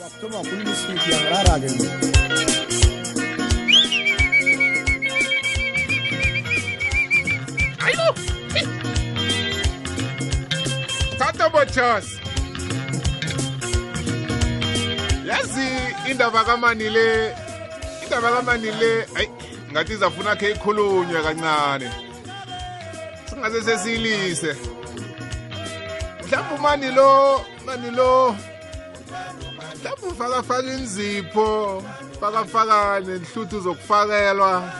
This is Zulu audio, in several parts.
wakuthoma wakhuluma iswiti yangirara-ke ayo tata bochas yazi indaba kamani le indaba kamani le ayi ngathi izafuna khe ikhulunywe kancane. Singaze sesiyilise mhlawumbe umani lo mani lo. Mhlawumbe ufakafaka inzipho fakafaka nenhluthu zokufakelwa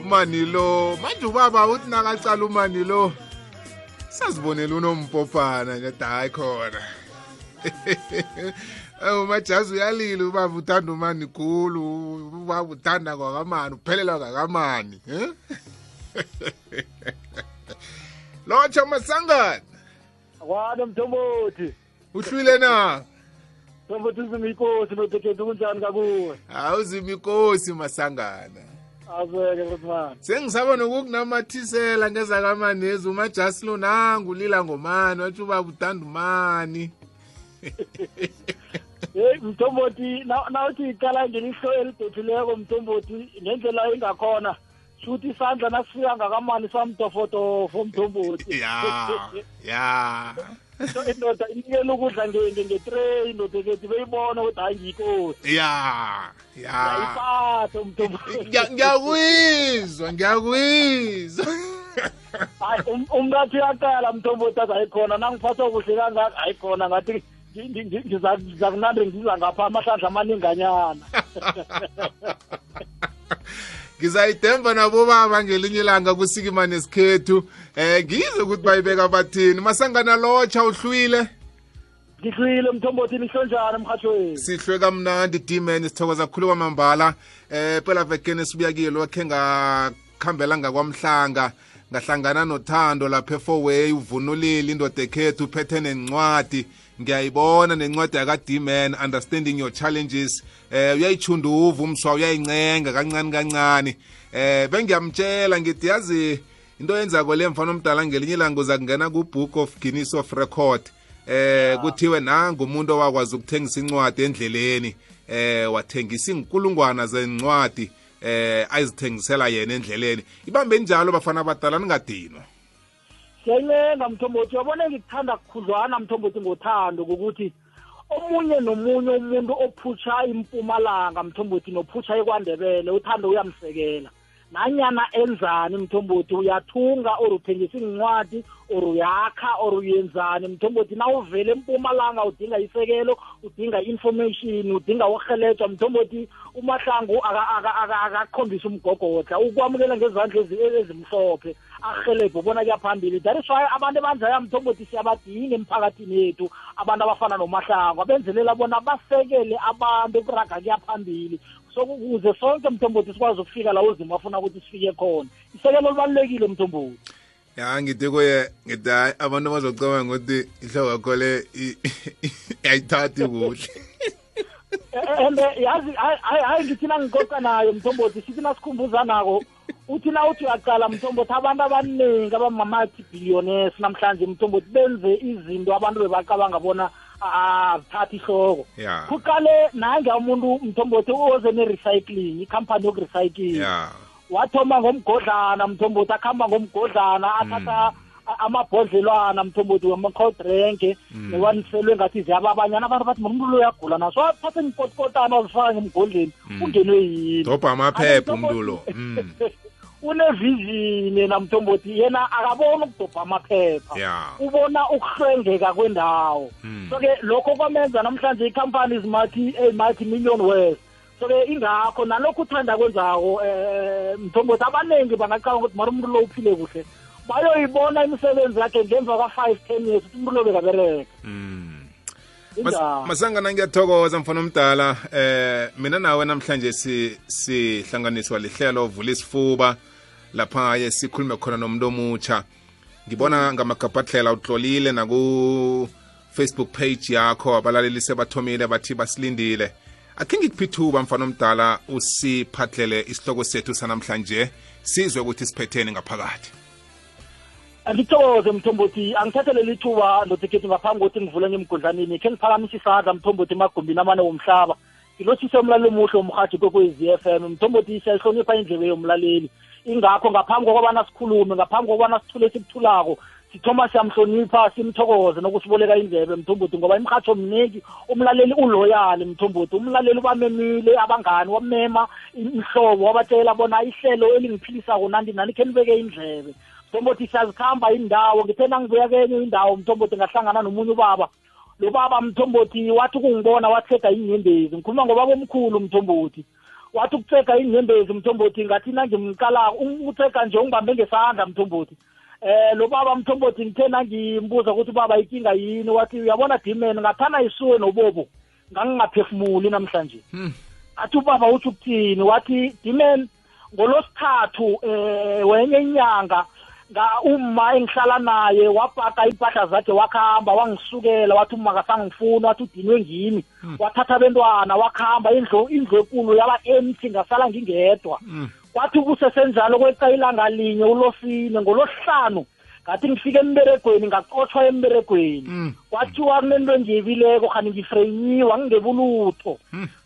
umani lo manje ubaba uthi nakacala umani lo sazibonela unompopana nje hayi khona ewu majazi uyalila ubaba uthanda umani khulu ubaba uthanda kwakamani uphelelwa kakamani eh? lotsha masangana Akwana mthombothi. uhlwile na Mthombothi uzimikosi notekhethe kunjani kakuwe? awuzima inkosi masangana Azeke ngosman. sengisaba nokukunamathisela ngezakamani umajasi lo nangu lila ngomani watsho ubaba uthanda umani Hey mthombothi nawuthi iqala ngelihlo elidothileko mthombothi ngendlela engakhona. Shuthi isandla nasifika ngakamani samtofotofo mthombothi. ya ya indoda inikela ukudla nge- ngetray indoda ekethi beyibona ukuthi hayi ngiyinkosi. ya ya Yayiphatha mthombothi. Ngiya- ngiyakwizwa ngiyakwizwa Hayi um- umngathi uyaqala mthombothi athi hayikhona nangiphathwa kuhle kangaka hayikhona ngathi ngi- ngi- ngi- ngiza- ngizakunande ngiza ngapha amahlandla amaninganyana ngizayidemba nabobaba ngelinye ilanga kusikima nesikhethu. Eh ngizwe ukuthi bayibeka bathini masangana lotsha uhlwile? Ngihlwile mthombothi nihlonjani emhathweni sihlwe kamnandi d-man sithokoza khulu kwamambala. Eh phela vekeni sibuya kilo khe ngakhambela ngakwamhlanga. Ngahlangana nothando lapha efoway uvunulile indoda ekhethu uphethe nencwadi. Ngiyayibona nencwadi yaka-d-man understanding your challenges. Eh uyayichunduva umswa uyayincenga kancane kancane. Eh bengiyamtshela ngithi yazi into yenzako le mfana omdala ngelinye ilanga uza kungena ku-book of guinness of record. Eh kuthiwe nangu umuntu owakwazi ukuthengisa incwadi endleleni. Eh wathengisa inkulungwana zencwadi eh ayizithengisela yena endleleni. Ibambe njalo bafana abadala ningadinwa. Siyayilenga mthombothi uyabona ngikuthanda kukhudlwana mthombothi ngothando kokuthi omunye nomunye umuntu ophutsha impumalanga mthombothi nophutsha ekwandebele uthando uyamsekela. Nanyana enzani mthombothi uyathunga or uthengisa incwadi or uyakha or uyenzani? Mthombothi na uvele empumalanga udinga isekelo udinga information udinga uhelejwa mthombothi umahlangu aka- aka- aka- akakhombisa umgogodla ukwamukela ngezandla ezi- ezimhlophe ahelebhe ubona kuyaphambili. That is why abantu abanjaya mthombothi siyabadinga emphakathini yethu abantu abafana nomahlangu abenzelela bona basekele abantu ukuraga kuyaphambili. So ukuze sonke mthombothi sikwazi ukufika la uzima afuna ukuthi sifike khona. Isekelo libalulekile mthombothi. Ya ngithi kuye ngithi hayi abantu bazocabanga ukuthi ihloko yakho le i- ayithathi kuhle. And yazi hayi- hayi hayi ngithi nangicoca nayo mthombothi sithi nasikhumbuza nako uthi na uthi uyaqala mthombothi abantu abaningi abamamathi billionaires namhlanje mthombothi benze izinto abantu bebacabanga bona azithathi ihloko ya. Kuqale nange umuntu mthombothi oze ne-recycling ikhampani yokurecycling. Ya. Wathoma ngomgodlana mthombothi akuhamba ngomgodlana athatha a- amabhodlelwana mthombothi wama-cold drink nekwaniselwe ngathi ziyababanyana abantu bathi umuntu lo uyagula naso. Athathe impotkotana wazifaka ngemgodleni ungenwe yini? Dobha amaphepha umntu lo. Mm, unevision yena mthombothi yena akaboni ukudobha amaphepha. Ya. Ubona ukuhlwengeka kwendawo. Mm. so-ke lokho kwamenza namhlanje i-company zimathi multi million west so-ke ingakho nalokhu uthanda kwenzako um mthombothi abaningi bangacabanga ukuthi mara umuntu lo uphile kuhle. Bayoyibona imisebenzi yakhe ngemva kwa-five ten years ukuthi umuntu lo bekabereka Mm. Mas- injalo. Masangana ngiyathokoza mfana omdala. Eh mina nawe namhlanje si sihlanganiswa lihlelo vula isifuba lapha ye sikhulume khona nomuntu omutsha. Ngibona ngamagabhadlela utlolile naku Facebook page yakho abalaleli sebathomile bathi basilindile. Akhe ngikuphithuba mfana omdala usiphatlele isihloko sethu sanamhlanje sizwe ukuthi siphetheni ngaphakathi. Angithokoze mthombothi. Angithathele lithuba ndotekhethi ngaphambi kokuthi ngivule ngemgudlaneni khe ngiphakamise isandla mthombothi emagumbini amane womhlaba. Ngilotshise umlaleli omuhle womhathi kwekwezi f m. Mthombothi siyayihlonipha indlebe yomlaleli. Ingakho ngaphambi kokubana sikhulume ngaphambi kokubana sithule sikuthulako sithoma siyamhlonipha simthokoze nokusiboleka indlebe mthombothi ngoba imhatsho mningi umlaleli uloyali mthombothi umlaleli ubamemile abangani wamema imhlobo wabatshela bona ihlelo elingiphilisako nandi nani khe nibeke indlebe. Mthombothi siyazikhamba indawo ngithe nangibuya kenye indawo mthombothi ngahlangana nomunye ubaba. Lo baba mthombothi wathi ukungibona wathega inyembezi ngikhuluma ngobaba omkhulu mthombothi. Wathi ukuthega inyembezi mthombothi ngathi nangimqalako ukuthega nje ungibambe ngesandla mthombothi. Eh lo baba mthombothi ngithe nangimbuza ukuthi baba ikinga yini? Wathi uyabona dimen ngathana isuwe nobobo ngangingaphefumuli namhlanje. Athi ubaba uthi ukuthini? Wathi dimen ngolosithathu eh wenye inyanga nga uma engihlala naye wapaka impahla zakhe wakhamba wangisukela wathi uma kasangifuna wathi udinwe ngimi. Wathatha abantwana wakhamba indlu indlu enkulu yaba empty ngasala ngingedwa. Kwathi kusesenjalo kweqa ilanga linye ulosine ngolosihlanu ngathi ngifike emberegweni ngaqotshwa emberegweni. Kwathiwa kunento enjebileko khani ngifreyinyiwa ngingebulutho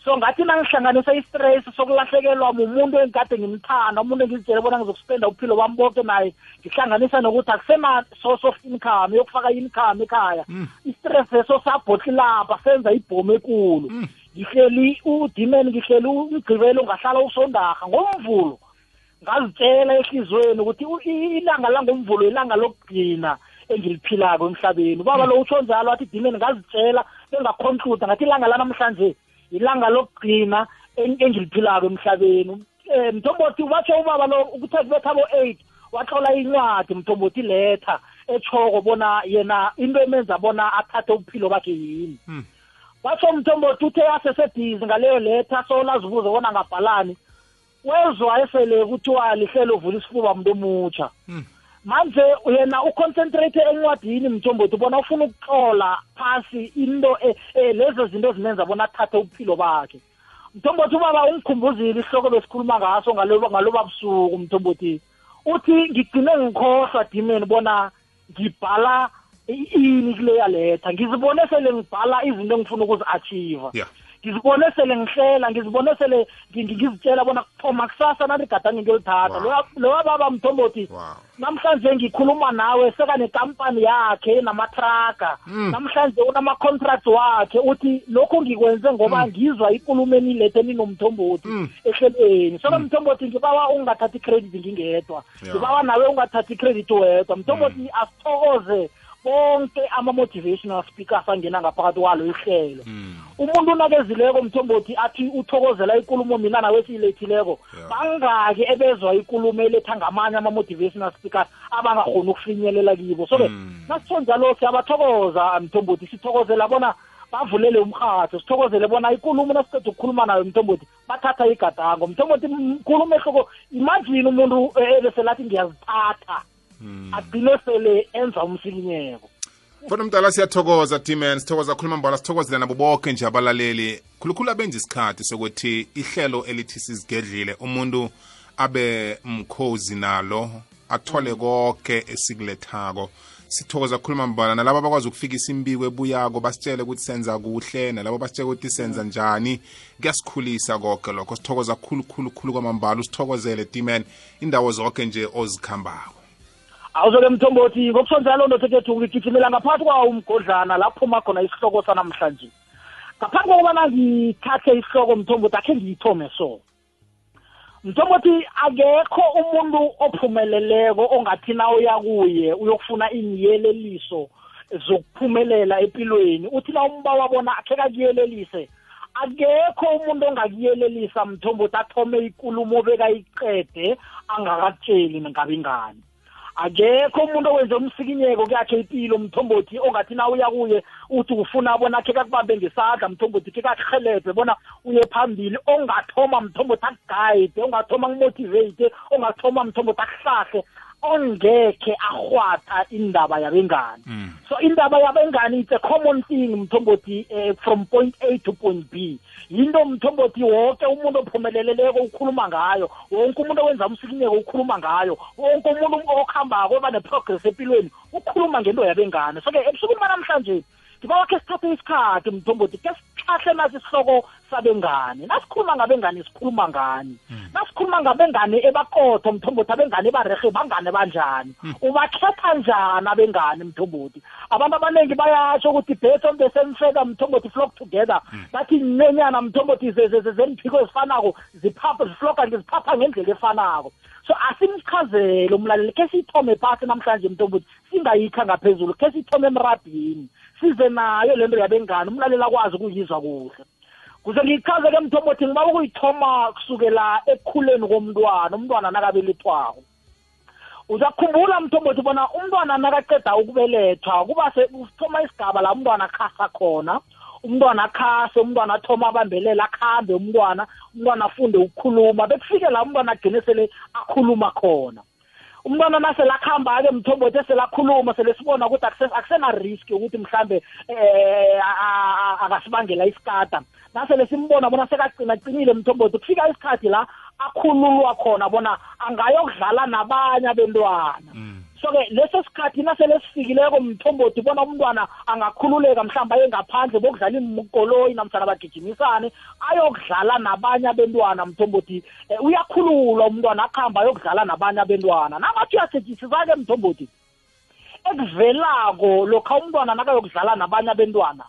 so ngathi nangihlanganisa i-stress sokulahlekelwa mumuntu engikade ngimthanda umuntu engizitshele bona ngizokuspenda uphilo bami bonke naye ngihlanganisa nokuthi akusena-source of income yokufaka i-income ekhaya. I-stress leso sabhotlilapha senza ibhomu ekulu. Ngihleli udimeni ngihleli umgqibelo ungahlala usondarha ngomvulo. Ngazitshela ehliziyweni ukuthi ilanga langomvulo ilanga lokugcina engiliphilako emhlabeni. Ubaba lo utsho njalo wathi dimeni ngazitshela bengakhonhluda ngathi ilanga lanamhlanje ilanga lokugcina engiliphilako emhlabeni. Um mthombothi watsho ubaba lo ukuthi kubetha bo-eight watlola incwadi mthombothi letha etshoko bona yena into emenza bona athathe ubuphilo bakhe yini. Watsho mthombothi uthe asesebhizi ngaleyo letha solazibuze bona ngabhalani. Wezwa esele kuthiwa lihlelo uvula isifuba muntu omutsha manje yena uconcentrate encwadini mthombothi bona ufuna ukuxola phasi into lezo zinto zimenza bona athathe ubuphilo bakhe. Mthombothi ubaba ungikhumbuzile isihloko besikhuluma ngaso ngaloba busuku mthombothi. Uthi ngigcine ngikhohlwa dimeni bona ngibhala ini kuleya letha. Ngizibone sele ngibhala izinto engifuna ukuzi-achieva yeah. Ngizibone sele ngihlela ngizibone sele ngizitshela bona kuthoma kusasa naligadange ngiyolithatha Wow. loya baba mthombothi wow. namhlanje ngikhuluma nawe sekanekampani yakhe namatraga Mm. namhlanje unama-contract wakhe uthi lokhu ngikwenze ngoba ngizwa ikulumo enilethe ninomthombothi Mm. ehlelweni. Soko mthombothi ngibawa ungathathi icredit ngingedwa. Yeah. ngibawa nawe ungathathi icredit wedwa. Mthombothi asithokoze bonke ama-motivational speakers angena ngaphakathi kwalo ihlelo Mm. umuntu unakezileko mthombothi athi uthokozela ikulumo mina nawe esiyilethileko Yeah. bangaki ebezwa ikulumo eletha ngamanye ama-motivational speakers abangakhoni ukufinyelela kibo so-ke Mm. nasitsho njalo siyabathokoza mthombothi sithokozela bona bavulele umrhatho sithokozele bona ikulumo nasiqeda ukukhuluma nayo mthombothi bathatha igadango mthombothi mkhulumo ehloko imagine umuntu eh, ebeselathi ngiyazithatha agcine sele enza umsikinyeko mfana mdala siyathokoza t-man. Sithokoza khuluma mbala sithokozela nabo bonke nje abalaleli. Khulukhulu abenza isikhathi sokuthi ihlelo elithi sizigedlile umuntu abe mkhozi nalo athole konke esikulethako sithokoza khuluma mbala nalabo abakwazi ukufikisa imbiko ebuyako basitshele ukuthi senza kuhle. Nalabo basitshele ukuthi senza njani. Kuyasikhulisa konke lokho. Sithokoza khulu khulu khulu kwamambala. Usithokozele t-man. Indawo zonke nje ozikhambako. Awuzoke mthombothi ngokusho njalo ndothekethu ngigijimela ngaphakathi kwawo umgodlana lapho phuma khona isihloko sanamhlanje. Ngaphambi kokubana ngithathe isihloko mthombothi akhe ngiyithome so. Mthombothi akekho umuntu ophumeleleko ongathi na uya kuye uyokufuna inyeleliso zokuphumelela empilweni uthi na umba wabona akhe kakuyelelise akekho umuntu ongakuyelelisa mthombothi athome ikulumo bekayiqede angakatsheli ngabingani. Akekho umuntu owenze umsikinyeko kuyakhe impilo mthombothi ongathi na uya kuye uthi ufuna bona khe kakubambe ngesandla mthombothi khe kakuhelebhe bona uye phambili ongathoma mthombothi akugayide ongathoma akumotivate ongathoma mthombothi akuhlahle ongekhe ahwatha indaba yabengani Mm. so indaba yabengani it's a common thing mthombothi eh, from point a to point b yinto mthombothi wonke umuntu ophumeleleleko ukhuluma ngayo wonke umuntu owenza umsikinyeko ukhuluma ngayo wonke umuntu okuhambako oba ne-progress empilweni ukhuluma ngento yabengane. So-ke ebusukwini banamhlanje ngiba khe sithathe isikhathi mthombothi ke sihlahle nasi isihloko sabengane. Nasikhuluma ngabengane sikhuluma ngani? Nasikhuluma ngabengane ebaqotho mthombothi abengane barehe bangane banjani? Ubakhetha njani abengane mthombothi? Abantu abaningi bayasho ukuthi based on the same feather mthombothi flock together. Bathi nenyana mthombothi ze- ze- ze- zemphiko ezifanako zifloka ziphapha ngendlela efanako. So asimchazele umlaleli khe siyithome phasi namhlanje mthombothi singayikha ngaphezulu khe siyithome emrabhini. Size nayo lento yabengane umlaleli akwazi ukuyizwa kuhle. Kuze ngiyichaze-ke mthombothi ngiba ukuyithoma kusukela ekukhuleni komntwana umntwana nakabelethwako. Uzakhumbula mthombothi bona umntwana nakaqeda ukubelethwa kuba kuthoma isigaba la umntwana akhasa khona. Umntwana akhase umntwana athoma abambelela akhambe umntwana umntwana afunde ukukhuluma. Bekufike la umntwana agcine sele akhuluma khona. Umntwana nasele akuhamba-ke mthombothi esele akhuluma sele sibona ukuthi akuse- akusena-risk yokuthi mhlambe um akasibangela isikata. Nasele simbona bona sekagcina qinile mthombothi kufika isikhathi la akhululwa khona bona angayokudlala nabanye abentwana. So-ke leso sikhathi nasele sifikileko mthombothi bona umntwana angakhululeka mhlawumbe aye ngaphandle bokudlala imkoloyi namhlanje bagijimisane ayokudlala nabanye abentwana mthombothi um uyakhululwa umntwana akuhamba ayokudlala nabanye abentwana. Nangathi uyasetshenziswa-ke mthombothi ekuvelako lokha umntwana nakayokudlala nabanye abentwana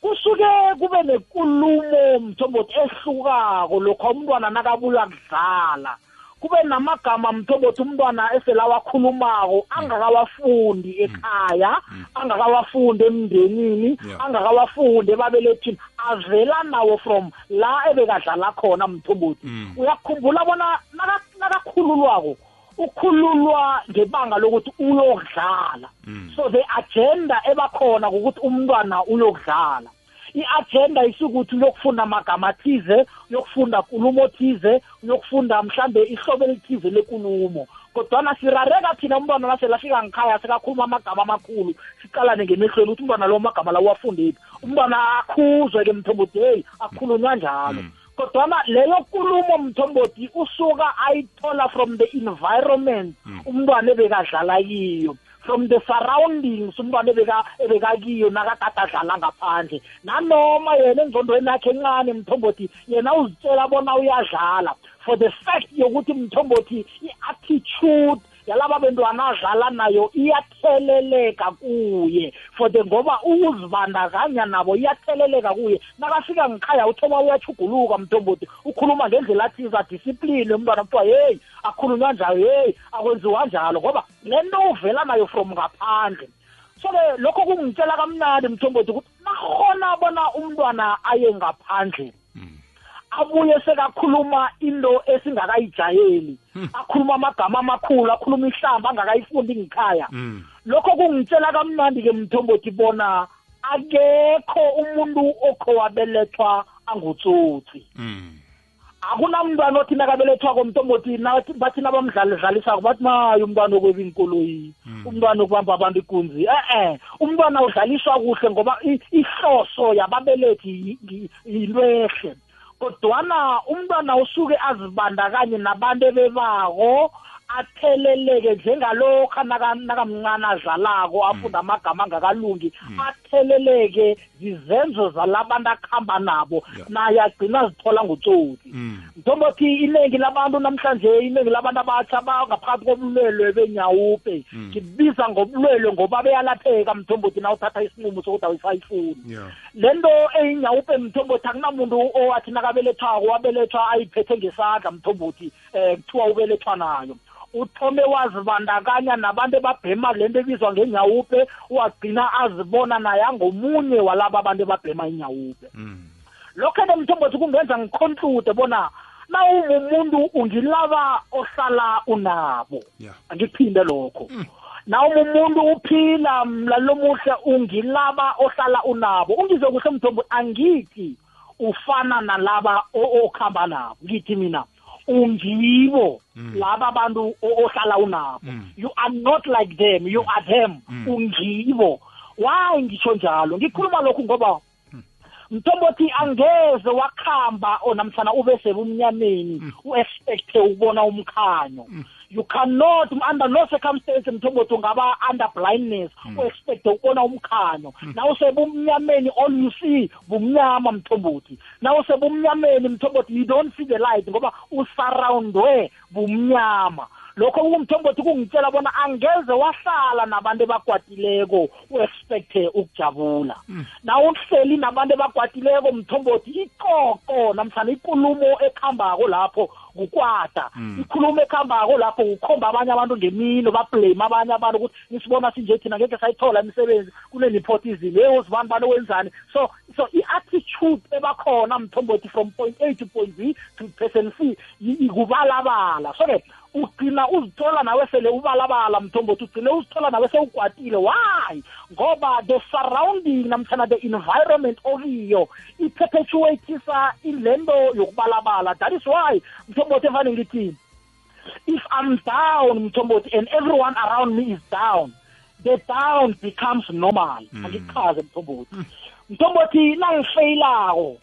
kusuke kube nekulumo mthombothi ehlukako lokha umntwana nakabuya kudlala. Kube namagama mthombothi umntwana esele awakhulumako angakawafundi ekhaya angakawafundi emndenini angakawafundi ebabelethini. Avela nawo from la ebekadlala khona mthombothi Mm. uyakhumbula bona naka- nakakhululwako ukhululwa ngebanga lokuthi uyokudlala. Mm. so the agenda ebakhona ukuthi umntwana uyokudlala. I-agenda isukuthi uyokufunda amagama athize uyokufunda nkulumo thize uyokufunda mhlambe ihlobo elithize lekulumo. Kodwana sirareka thina umntwana nasele afika ngikhaya sekakhuluma amagama amakhulu siqalane ngemehlweni ukuthi umntwana lo amagama la uwafundephi umntwana akhuzwe-ke mthombothi heyi akhulunywa njalo. Kodwana leyo nkulumo mthombothi usuka ayithola from the environment umntwana ebekadlala kiyo. From the surroundings umntwana ebeka ebekakiyo nakakade adlala ngaphandle. Nanoma yena engqondweni yakhe encane mthombothi yena uzitshela bona uyadlala. For the fact yokuthi mthombothi i-attitude yalaba bantwana adlala nayo iyatheleleka kuye for the ngoba ukuzibandakanya nabo iyatheleleka kuye. Nakafika ngikhaya uthoma uyachuguluka mthombothi ukhuluma ngendlela athiza discipline umntwana kuthiwa heyi akhulunywa njalo heyi akwenziwa njalo. Ngoba le nto uvela nayo from ngaphandle. So-ke lokho kungitshela kamnandi mthombothi ukuthi nakhona bona umntwana aye ngaphandle abuye sekakhuluma into esingakayijayeli. Akhuluma amagama amakhulu akhuluma ihlamba angakayifundi ngikhaya Mm. lokho kungitshela kamnandi-ke mthombothi bona akekho umuntu okho wabelethwa angutsotsi. Mm. akunamntwana othi nakabelethwako mntombothi nathi bathi nabamdlalisako bathi maye umntwana okweba inkoloyi umntwana okubamba abantu ikunzi. E-e umntwana udlaliswa kuhle ngoba ihloso yababelethi yi- yi- yinto ehle. Kodwana umntwana usuke azibandakanye nabantu ebebako atheleleke njengalokha naka- nakamncane adlalako afunda amagama angakalungi atheleleke zizenzo zalabantu akuhamba nabo Yeah. naye agcina azithola ngutsotsi Mm. mthombothi iningi labantu namhlanje iningi labantu abatsha bangaphakathi kobulwelwe benyawupe Mm. ngibiza ngobulwelwe ngoba beyalapheka mthombothi na uthatha isinqumo sokuthi awusayifuni Yeah. le nto eyinyawupe mthombothi akunamuntu owathi nakabelethwako wabelethwa ayiphethe ngesandla mthombothi um kuthiwa ubelethwa nayo uthome wazibandakanya nabantu ebabhema le nto ebizwa ngenyawupe wagcina azibona naye angomunye walaba abantu ebabhema inyawupe Mm. lokho-ke mthombothi kungenza ngiconclude bona nawumumuntu ungilaba ohlala unabo Yeah. angikuphinde lokho nawe umuntu uphila mlalelo muhle ungilaba ohlala unabo ungizwe kuhle mthombo angithi ufana nalaba o- okhamba nabo ngithi mina ungibo laba abantu o- ohlala unabo. You are not like them you are them. Ungibo. Why ngisho njalo? Ngikhuluma lokhu ngoba mthombothi angeze wakhamba onamhlanje ube sebumnyameni u-expecte ukubona umkhanyo. You cannot under no circumstance mthombothi ungaba under blindness u-expecte ukubona umkhanyo na usebumnyameni all you see bumnyama mthombothi. Na usebumnyameni mthombothi you don't see the light ngoba usurroundwe bumnyama. Lokho kumthombothi kungitshela bona angeze wahlala nabantu ebagwadileko u-expecte ukujabula. Na uhleli nabantu ebagwadileko mthombothi iqoqo namhlanje ikulumo ekhambako lapho kukwata ikhulumo ekhambako lapho kukhomba abanye abantu ngemino bablame abanye abantu ukuthi nisibona sinje thina ngeke sayithola imisebenzi kunenephotism hey uzibani bani wenzani so so i-attitude ebakhona mthombothi from point a to point b to person c ikubalabala. So-ke ugcina uzithola nawe sele ubalabala mthombothi ugcine uzithola nawe sewukwatile why? Ngoba the surrounding namtshana the environment okiyo iperpetuatisa ilento yokubalabala. That is why mthombothi evane ngithi if i'm down mthombothi and everyone around me is down the down becomes normal. Angichaze mthombothi. Mthombothi nangifeyilako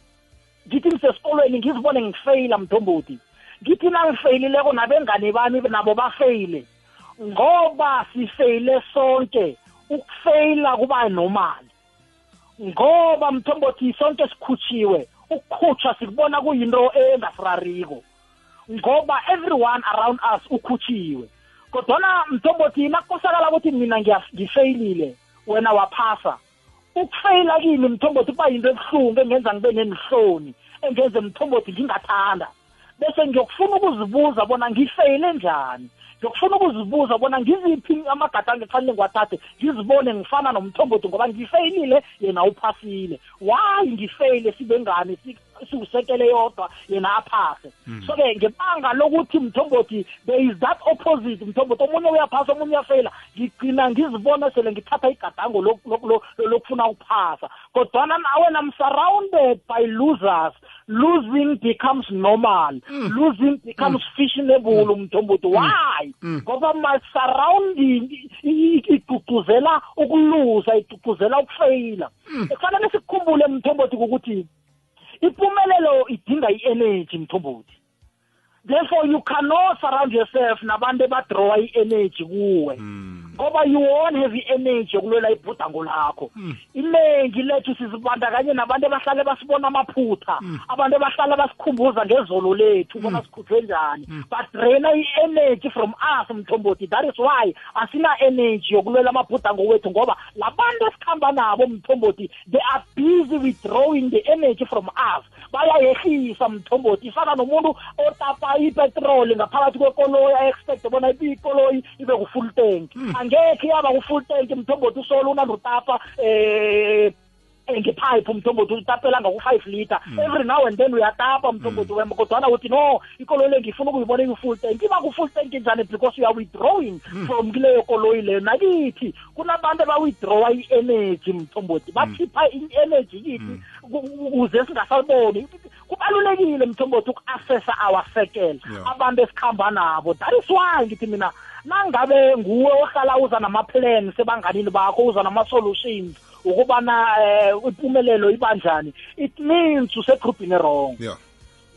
ngithi ngisesikolweni ngizibone ngifeyila mthombothi. Ngithi nangifeyilileko nabengane bami nabo bafeyile. Ngoba sifeyile sonke ukufeyila kuba normal ngoba mthombothi sonke sikhutshiwe ukukhutshwa sikubona kuyinto engasirariko. Ngoba everyone around us ukhutshiwe kodwana mthombothi nakukosakala ukuthi mina ngiya- ngifeyilile wena waphasa. Ukufeyila kimi mthombothi kuba yinto ebuhlungu engenza ngibe nenihloni engenze mthombothi ngingathanda. Bese ngiyokufuna ukuzibuza bona ngifeyile njani? Ngiyokufuna ukuzibuza bona ngiziphi amagadango ekufanele ngiwathathe? Ngizibone ngifana nomthombothi ngoba ngifeyilile yena uphasile. Why ngifeyile? Sibe ngani? Si- siwusekele yodwa yena aphase. So-ke ngebanga lokuthi mthombothi there is that opposite mthombothi omunye uyaphasa omunye uyafeyila ngigcina ngizibona sele ngithatha igadango loku- loku- loku- lokufuna ukuphasa. Kodwana nawe nam surrounded by losers losing becomes normal losing becomes fashionable mthombothi. Why? Ngoba my surrounding i- i- igqugquzela ukuluza igqugquzela ukufeyila. Kufanele sikukhumbule mthombothi ukuthi impumelelo idinga i-energy mthombothi therefore you cannot surround yourself nabantu ebadrawa i-energy kuwe. Ngoba you won't have i-energy yokulwela ibhudango lakho. Inengi lethu sizibandakanye nabantu abahlale basibona amaphutha abantu abahlale basikhumbuza ngezolo lethu bona sikhutshwe njani. Badraina i-energy from us mthombothi. That is why asina-energy yokulwela amabhudango wethu ngoba labantu esikhamba nabo mthombothi they are busy withdrawing the energy from us. Bayayehlisa mthombothi. Ifana nomuntu otapa ipetroli ngaphakathi kwekoloyi a-expecte bona ikoloyi ibe ku-full tank. Angekhe yaba ku-full tank mthombothi usolo unanda utapa um ngepipe mthombothi utapela ngaku-five liter. Every now and then uyatapa mthombothi wemba kodwana uthi no ikoloyi le ngifuna ukuyibona iku-full tank iba ku-full tank njani? Because you are withdrawing from kuleyo koloyi leyo nakithi kunabantu abawithdrawa i-energy mthombothi bakhipha i-energy kithi ukuze singasaboni kubalulekile mthombothi uku-assessa our circle. Abantu esikhamba nabo. That is why ngithi mina nangabe nguwe ohlala uza nama-plans ebanganini bakho uza nama-solutions ukubana um impumelelo ibanjani? It means usegrupini wrong. Yeah.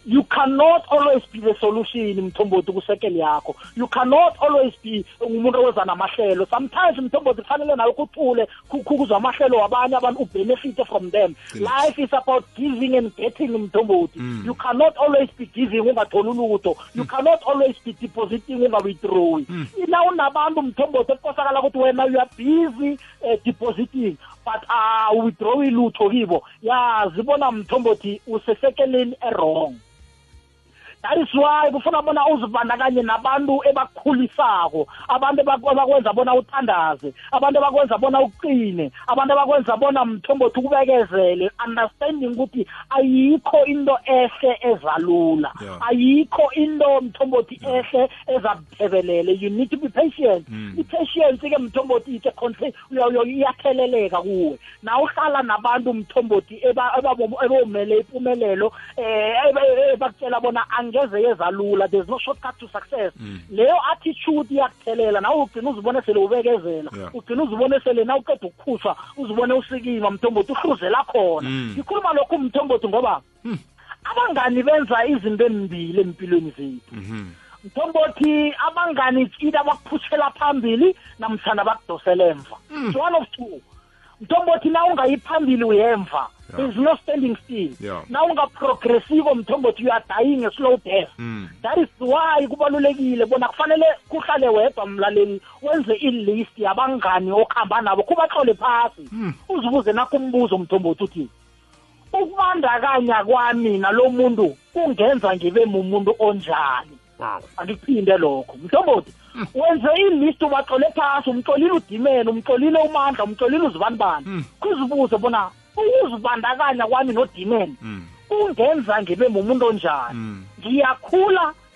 You cannot always be the solution mthombothi kusekele yakho. You cannot always be umuntu owenza namahlelo. Sometimes mthombothi kufanele nawe kuthule ku- ku- kuzwa amahlelo wabanye abantu ubenefite from them. Life is about giving and getting mthombothi. You cannot always be giving ungatholi ulutho. You cannot always be depositing ungawithdrawi na unabantu mthombothi ekukosakala ukuthi wena you are busy uh, depositing but awithdrawi lutho kibo. Yazi bona mthombothi usesekeleni errong that is why kufuna bona uzibandakanye nabantu ebakhulisako. Abantu ebak- abakwenza bona uthandaze abantu abakwenza bona uqine abantu abakwenza bona mthombothi ukubekezele understanding ukuthi ayikho into ehle ezalula Yeah. ayikho into mthombothi ehle ezakuthebelele you need to be patient. I-patience ke mthombothi ke contra- uya- uya- iyatheleleka kuwe. Na uhlala nabantu mthombothi eba- ebabo- ebomele impumelelo eh ebe- ebakutshela bona angeke angeze yezalula there's no shortcut to success. Leyo attitude iyakuthelela nawe ugcina uzibone sele ubekezela. Yeah. ugcina uzibone sele na uqeda ukukhushwa uzibone usikima mthombothi uhluzela khona. Ngikhuluma lokhu mthombothi ngoba abangani benza izinto embili empilweni zethu. Mthombothi abangani it's either bakuphushela phambili namtshana bakudosela emva. It's one of two. Mthombothi na ungayiphambili uyemva. Yeah. there's no standing still. Yeah. na ungaprogressive mthombothi you are dying a slow death. Mm. that is why kubalulekile bona kufanele kuhlale wedwa mlaleli wenze ilist yabangani okuhamba nabo kubaxole phasi. Uzibuze nakho umbuzo mthombothi uthi ukubandakanya kwami nalo muntu kungenza ngibe mumuntu onjani? Wow. Angikuphinde lokho. Mhlombothi wenze ilist ubaxole phasi umxolile udimene umxolile umandla umxolile uzibanibani kuzibuze bona ukuzibandakanya kwami nodimene Mm. kungenza ngibe mumuntu onjani Mm.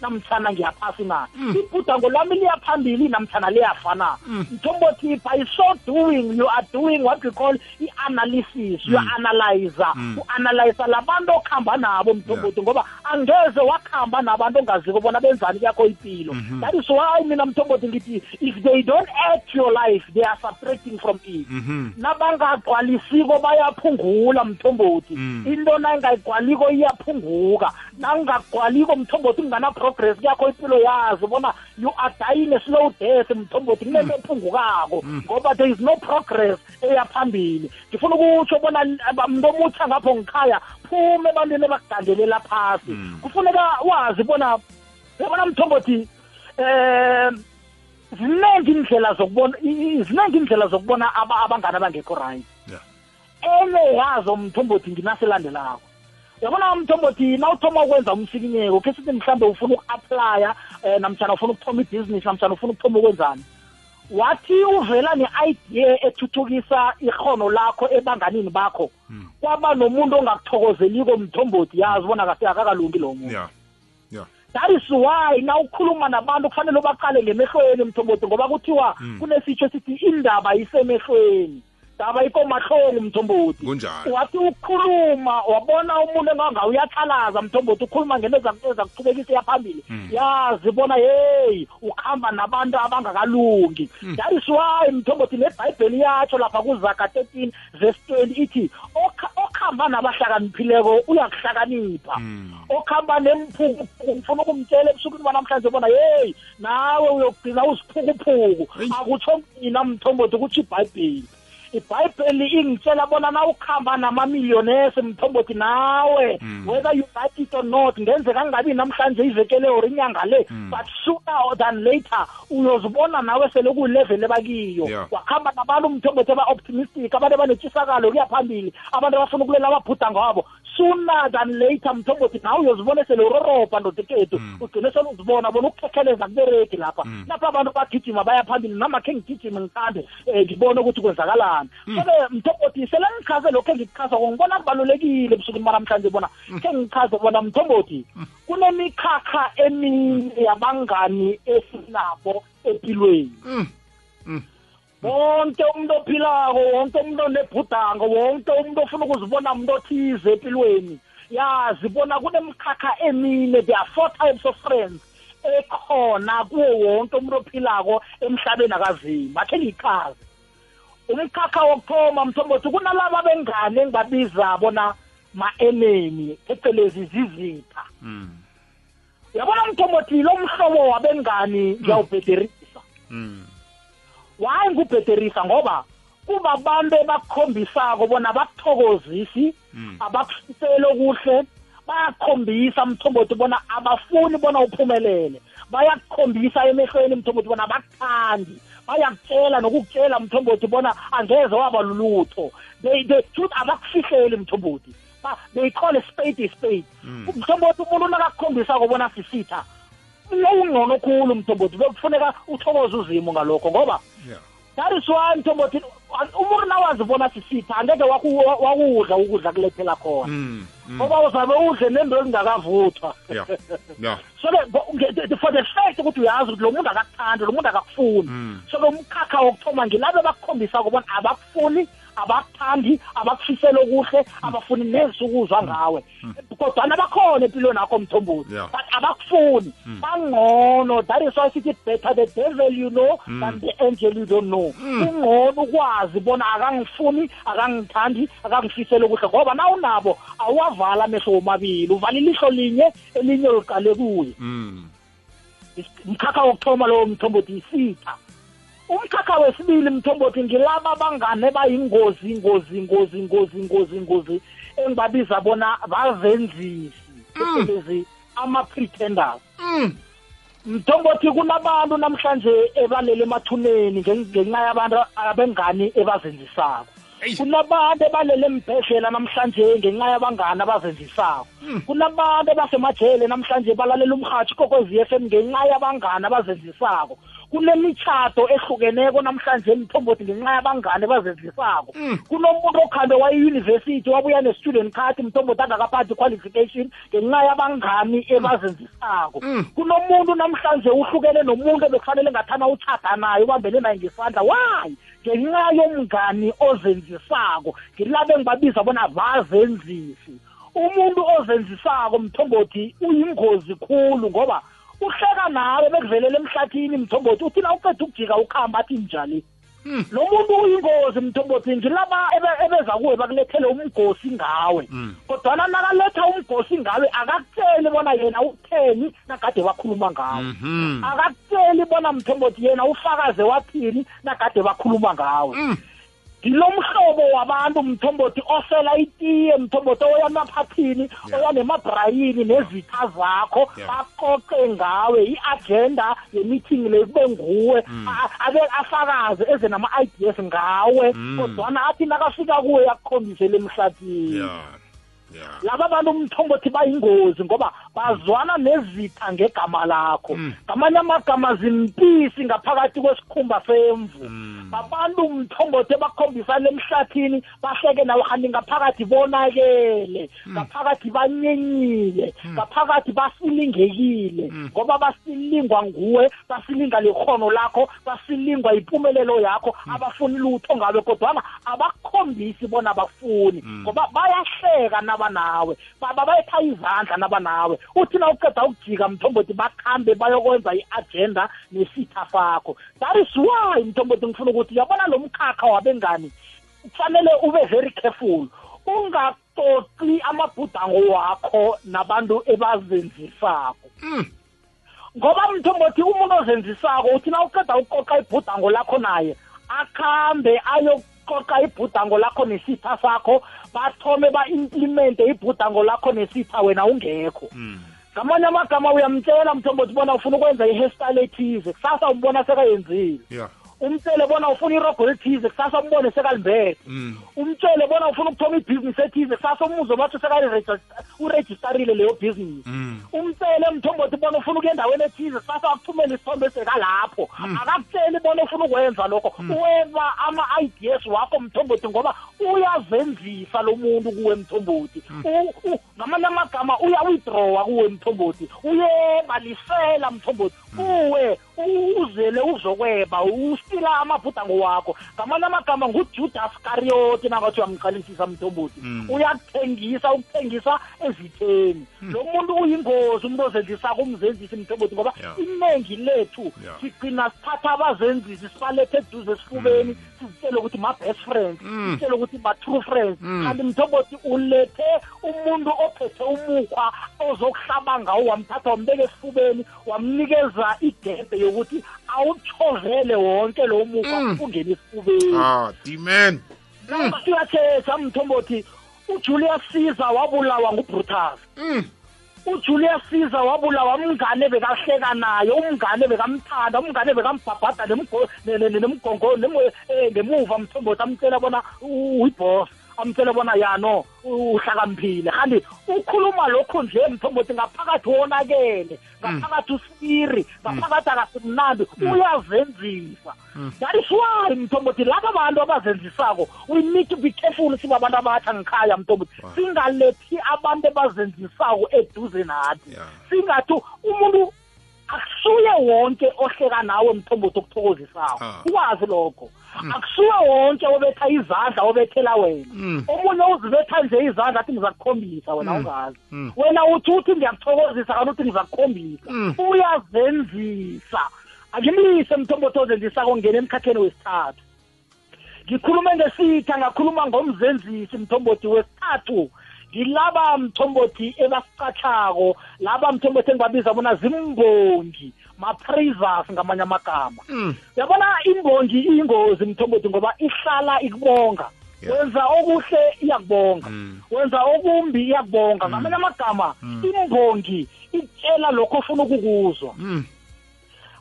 Ngiyakhula namtshana ngiyaphasi na? Ibhudango lami liyaphambili namtshana liyafana. Mthombothi by so doing you are doing what we call i-analysis you analyzer. U-analyzer labantu okuhamba nabo mthombothi ngoba angeze wakuhamba nabantu ongaziko bona benzani kuyakho impilo that is why mina mthombothi ngithi if they don't act your life they are subtracting from it. Nabangagcwalisiko bayaphungula mthombothi into nayingayigcwaliko iyaphunguka. Nangagcwaliko mthombothi kungana progress yakho impilo yazi bona you are dying a slow death mthombothi. Kunento ephungukako ngoba there is no progress eyaphambili ngifuna ukutsho bona aba- mntu omutsha ngapho ngikhaya phume ebantwini ebakugandelela phasi. Kufuneka wazi bona yabona mthombothi um ziningi indlela zokubona i- i- ziningi indlela zokubona aba- abangani abangekho right. Yeah. enye yazo mthombothi nginaselandelako. Yabona mthombothi na uthoma ukwenza umsikinyeko ke sithi mhlawumbe ufuna uku-aplya um namtshana ufuna ukuthoma ibhizinisi namtshana ufuna ukuthoma ukwenzani? Wathi uvela ne-idea ethuthukisa ikhono lakho ebanganini bakho kwaba nomuntu ongakuthokozeliko mthombothi yazi bona kase akakalungi lo muntu. Yeah. Yeah. That is why na ukhuluma nabantu kufanele ubaqale ngemehlweni mthombothi ngoba kuthiwa kunesitsho esithi indaba isemehlweni. Daba ikomahlongo mthombothi. Kunjalo. Wathi ukhuluma wabona umuntu enganga uyathalaza mthombothi ukhuluma ngento ezaku- ezakuqhubekisa yaphambili. Yazi bona heyi ukuhamba nabantu abangakalungi. That is why mthombothi nebhayibheli yatsho lapha kuzaga 13 verse 20 ithi "Okha- okuhamba nabahlakaniphileko uyakuhlakanipha. Okuhamba nemphukuphuku ngifuna ukumtshela ebusukwini banamhlanje bona heyi nawe uyogcina uziphukuphuku Eyi. akutsho mina mthombothi kutsho ibhayibheli. Ibhayibheli ingitshela bona na ukuhamba namamillionese mthombothi nawe. Whether you like it or not ngenzeka kungabi namhlanje ivekele or inyanga le but sooner than later uyozibona nawe sele kuyilevel ebakiyo. Yeah. wakuhamba nabantu umthombothi aba-optimistic abantu abanetshisakalo kuya phambili abantu abafuna ukulela amabhuda ngabo. Sooner than later mthombothi nawe uyozibona sele urorobha ndodekethu ugcine sele uzibona bona ukukhekheleza kubereki lapha. Lapha abantu bagijima baya phambili nama khe ngigijime ngithande um ngibone ukuthi kwenzakalani. So-ke mthombothi sele ngichaze lokhu engikuchaza ko ngibona kubalulekile ebusukwini banamhlanje bona khe ngichaze bona mthombothi kunemikhakha emine yabangani esinabo empilweni wonke umuntu ophilako wonke umuntu onebhudango wonke umuntu ofuna ukuzibona umuntu othize empilweni. Yazi bona kunemkhakha emine there are four types of friends ekhona kuwo wonke umuntu ophilako emhlabeni akazima akhe ngiyichaze umkhakha wokuthoma mthombothi kunalaba bengane engibabiza bona ma-enemy phecelezi zizitha. Uyabona mthombothi lo mhlobo wabengani ngiyawubhederisa. Why ngubhederisa ngoba kuba abantu ebakukhombisako bona bakuthokozisi abakufisele okuhle bayakhombisa mthombothi bona abafuni bona uphumelele. Bayakukhombisa emehlweni mthombothi bona abakuthandi bayakutshela nokukutshela mthombothi bona angeze waba lulutho. They they truth abakufihleli mthombothi they call a spade a spade. Mthombothi umuntu nakakukhombisako bona sisitha ungcono khulu mthombothi bekufuneka uthokoze uzimo ngalokho ngoba yeah. That is why mthombothi umuntu nawazibona sisitha angeke waku- wakudla ukudla kulethela khona. Mm mm. Ngoba uzabe udle nento ezingakavuthwa. Yeah yeah. So-ke for the fact ukuthi uyazi ukuthi lo muntu akakuthandi lo muntu akakufuni. So-ke umkhakha wokuthoma ngilabo bakukhombisako bona abakufuni abakuthandi abakufisela okuhle abafuni nezisukuzwa ngawe. Kodwana bakhona empilweni akho mthombothi. Yeah. but abakufuni. Bangcono. That is why sithi better the devil you know than the angel you don't know. Kungcono ukwazi bona akangifuni akangithandi akangifisele kuhle ngoba na unabo awavala amehlo womabili uvala ilihlo linye elinye liqale kuye. Mm. umkhakha wokuthoma lowo mthombothi isitha. Umkhakha wesibili mthombothi ngilaba bangane bayingozi ingozi ingozi ingozi ingozi ingozi engibabiza bona bavenzisi phecelezi ama-pretenders. Mm. mthombothi kunabantu namhlanje ebalele emathuneni ngen- ngenxa yabantu abengani ebazenzisako. Eish. kunabantu ebalele embhedlela namhlanje ngenxa yabangani abazenzisako. Kunabantu abasemajele namhlanje balalela umrhatshi kokwezi f m ngenxa yabangani abazenzisako. Kunemitshato ehlukeneko namhlanje mthombothi ngenxa yabangani abazenzisako kunomuntu okhambe wayeyunivesithi wabuya ne-student card mthombothi angakaphathi qualification ngenxa yabangani ebazenzisako kunomuntu namhlanje uhlukene nomuntu ebekufanele ngathana uchada naye ubambele naye ngesandla. Wayi ngenxa yomngani ozenzisako. Ngilabo engibabiza bona bazenzisi. Umuntu ozenzisako mthombothi uyingozi khulu ngoba uhleka nawe bekuvelela emhlathini mthombothi uthi na uqeda ukujika ukuhamba athi njani? Lo muntu uyingozi mthombothi ngilaba ebe- ebeza kuwe bakulethele umgosi ngawe. Kodwana nakaletha umgosi ngawe akakutsheli bona yena utheni nagade bakhuluma ngawe. Mhm. akakutsheli bona mthombothi yena ufakaze wathini nagade bakhuluma ngawe. Ngilomhlobo wabantu mthombothi osela itiye mthombothi oya emaphathini Yeah. oya nemabrayini nezitha zakho baqoqe ngawe i-agenda ye-meeting le kube nguwe A- abe afakaze eze nama-ideas ngawe Mm. kodwana athi nakafika kuwe yakukhombisele emhlathini. Laba bantu umthombothi bayingozi ngoba bazwana nezitha ngegama lakho. Mm. ngamanye amagama zimpisi ngaphakathi kwesikhumba semvu. Mm. babantu umthombothi bakhombisana emhlathini bahleke nawe kanti ngaphakathi bonakele. Ngaphakathi banyenyile. Ngaphakathi basilingekile. Ngoba basilingwa nguwe basilinga likhono lakho basilingwa impumelelo yakho. Abafuni lutho ngawe kodwana abakhombisi bona bafuni ngoba bayahleka nabanawe. Baba bayetha izandla nabanawe. Uthi na uqeda ukujika mthombothi bakhambe bayokwenza i-agenda nesitha sakho. That is why mthombothi ngifuna ukuthi uyabona lo mkhakha wabengani kufanele ube very careful. Ungaxoxi amabhudango wakho nabantu ebazenzisako. Mm. ngoba mthombothi umuntu ozenzisako uthi na uqeda uqoqa ibhudango lakho naye akhambe ayoqoqa ibhudango lakho nesitha sakho bathome ba-implemente ibhudango lakho nesitha wena ungekho Mm. ngamanye amagama uyamtshela mthombothi bona ufuna ukwenza i-hairstyle ethize kusasa umbona sekayenzile Yeah. Umtshele bona ufuna irogo elithize kusasa umbone sekalimbethe Mm. umtshele bona ufuna ukuthoma ibhizinisi ethize kusasa umuzwe batsho urejistarile leyo bhizinisi. Mm. umtshele mthombothi bona ufuna ukuya endaweni ethize kusasa akuthumele isithombe sekalapho. Akakutsheli bona ufuna ukwenza lokho. Uweba ama-ideas wakho mthombothi ngoba uyazenzisa lo muntu kuwe mthombothi. U- u- ngamanye amagama uya-withdrawa kuwe mthombothi. Uyebalisela mthombothi. Kuwe u- uzele uzokweba usila amabhudango wakho ngamanye amagama ngujudas kariyoti nangathi uyamqalisisa mthombothi Mm. uyakuthengisa ukuthengisa ezitheni. Lo muntu uyingozi umuntu ozenzisako umzenzisi mthombothi ngoba iningi lethu sigcina sithatha abazenzisi sibalethe eduze esifubeni sizitshele ukuthi ma-best friends Mm. sitshele ukuthi ma-true friends. Mm. kanti mthombothi ulethe umuntu ophethe umukhwa ozokuhlaba ngawo wamthatha wambeka esifubeni wamnikeza idebe yokuthi awuchovele wonke lo mukhwa Mm. ungene esifubeni Ah, D-man. siyathetha mthombothi ujulius caesar wabulawa ngubrutus Mm. ujulius caesar wabulawa umngane bekahleka naye umngane bekamthanda umngane bekambhabhada nemgo- ne- ne- ne- nemgongo nemu- eh, ngemuva mthombothi amtshela bona u- uyibhos amtshele bona yano uhlakamphile kanti ukhuluma lokho nje mthombothi ngaphakathi wonakele ngaphakathi usiri ngaphakathi akasimnandi uyazenzisa. That is why mthombothi laba bantu abazenzisako we need to be careful sibabantu abatsha ngikhaya mthombothi singalethi abantu abazenzisako eduze nathi. Singathi umuntu akusuye wonke ohleka nawe mthombothi okuthokozisako Ah. ukwazi lokho. Akusuwe wonke obetha izandla obethela wena. Omunye uzibetha nje izandla athi ngizakukhombisa wena ungazi. Wena uthi uthi ngiyakuthokozisa kanti uthi ngizakukhombisa. Uyazenzisa. Akimlise mthombothi ozenzisako ngena emkhakheni wesithathu. Ngikhulume ngesitha ngakhuluma ngomzenzisi mthombothi wesithathu. Ngilaba mthombothi ebasicathako laba mthombothi engibabiza bona zimbongi. Ma-praisers ngamanye amagama. Uyabona imbongi iyingozi mthombothi ngoba ihlala ikubonga. Yeah. wenza okuhle iyakubonga. Wenza okumbi iyakubonga. Ngamanye amagama imbongi itshela lokho ofuna ukukuzwa.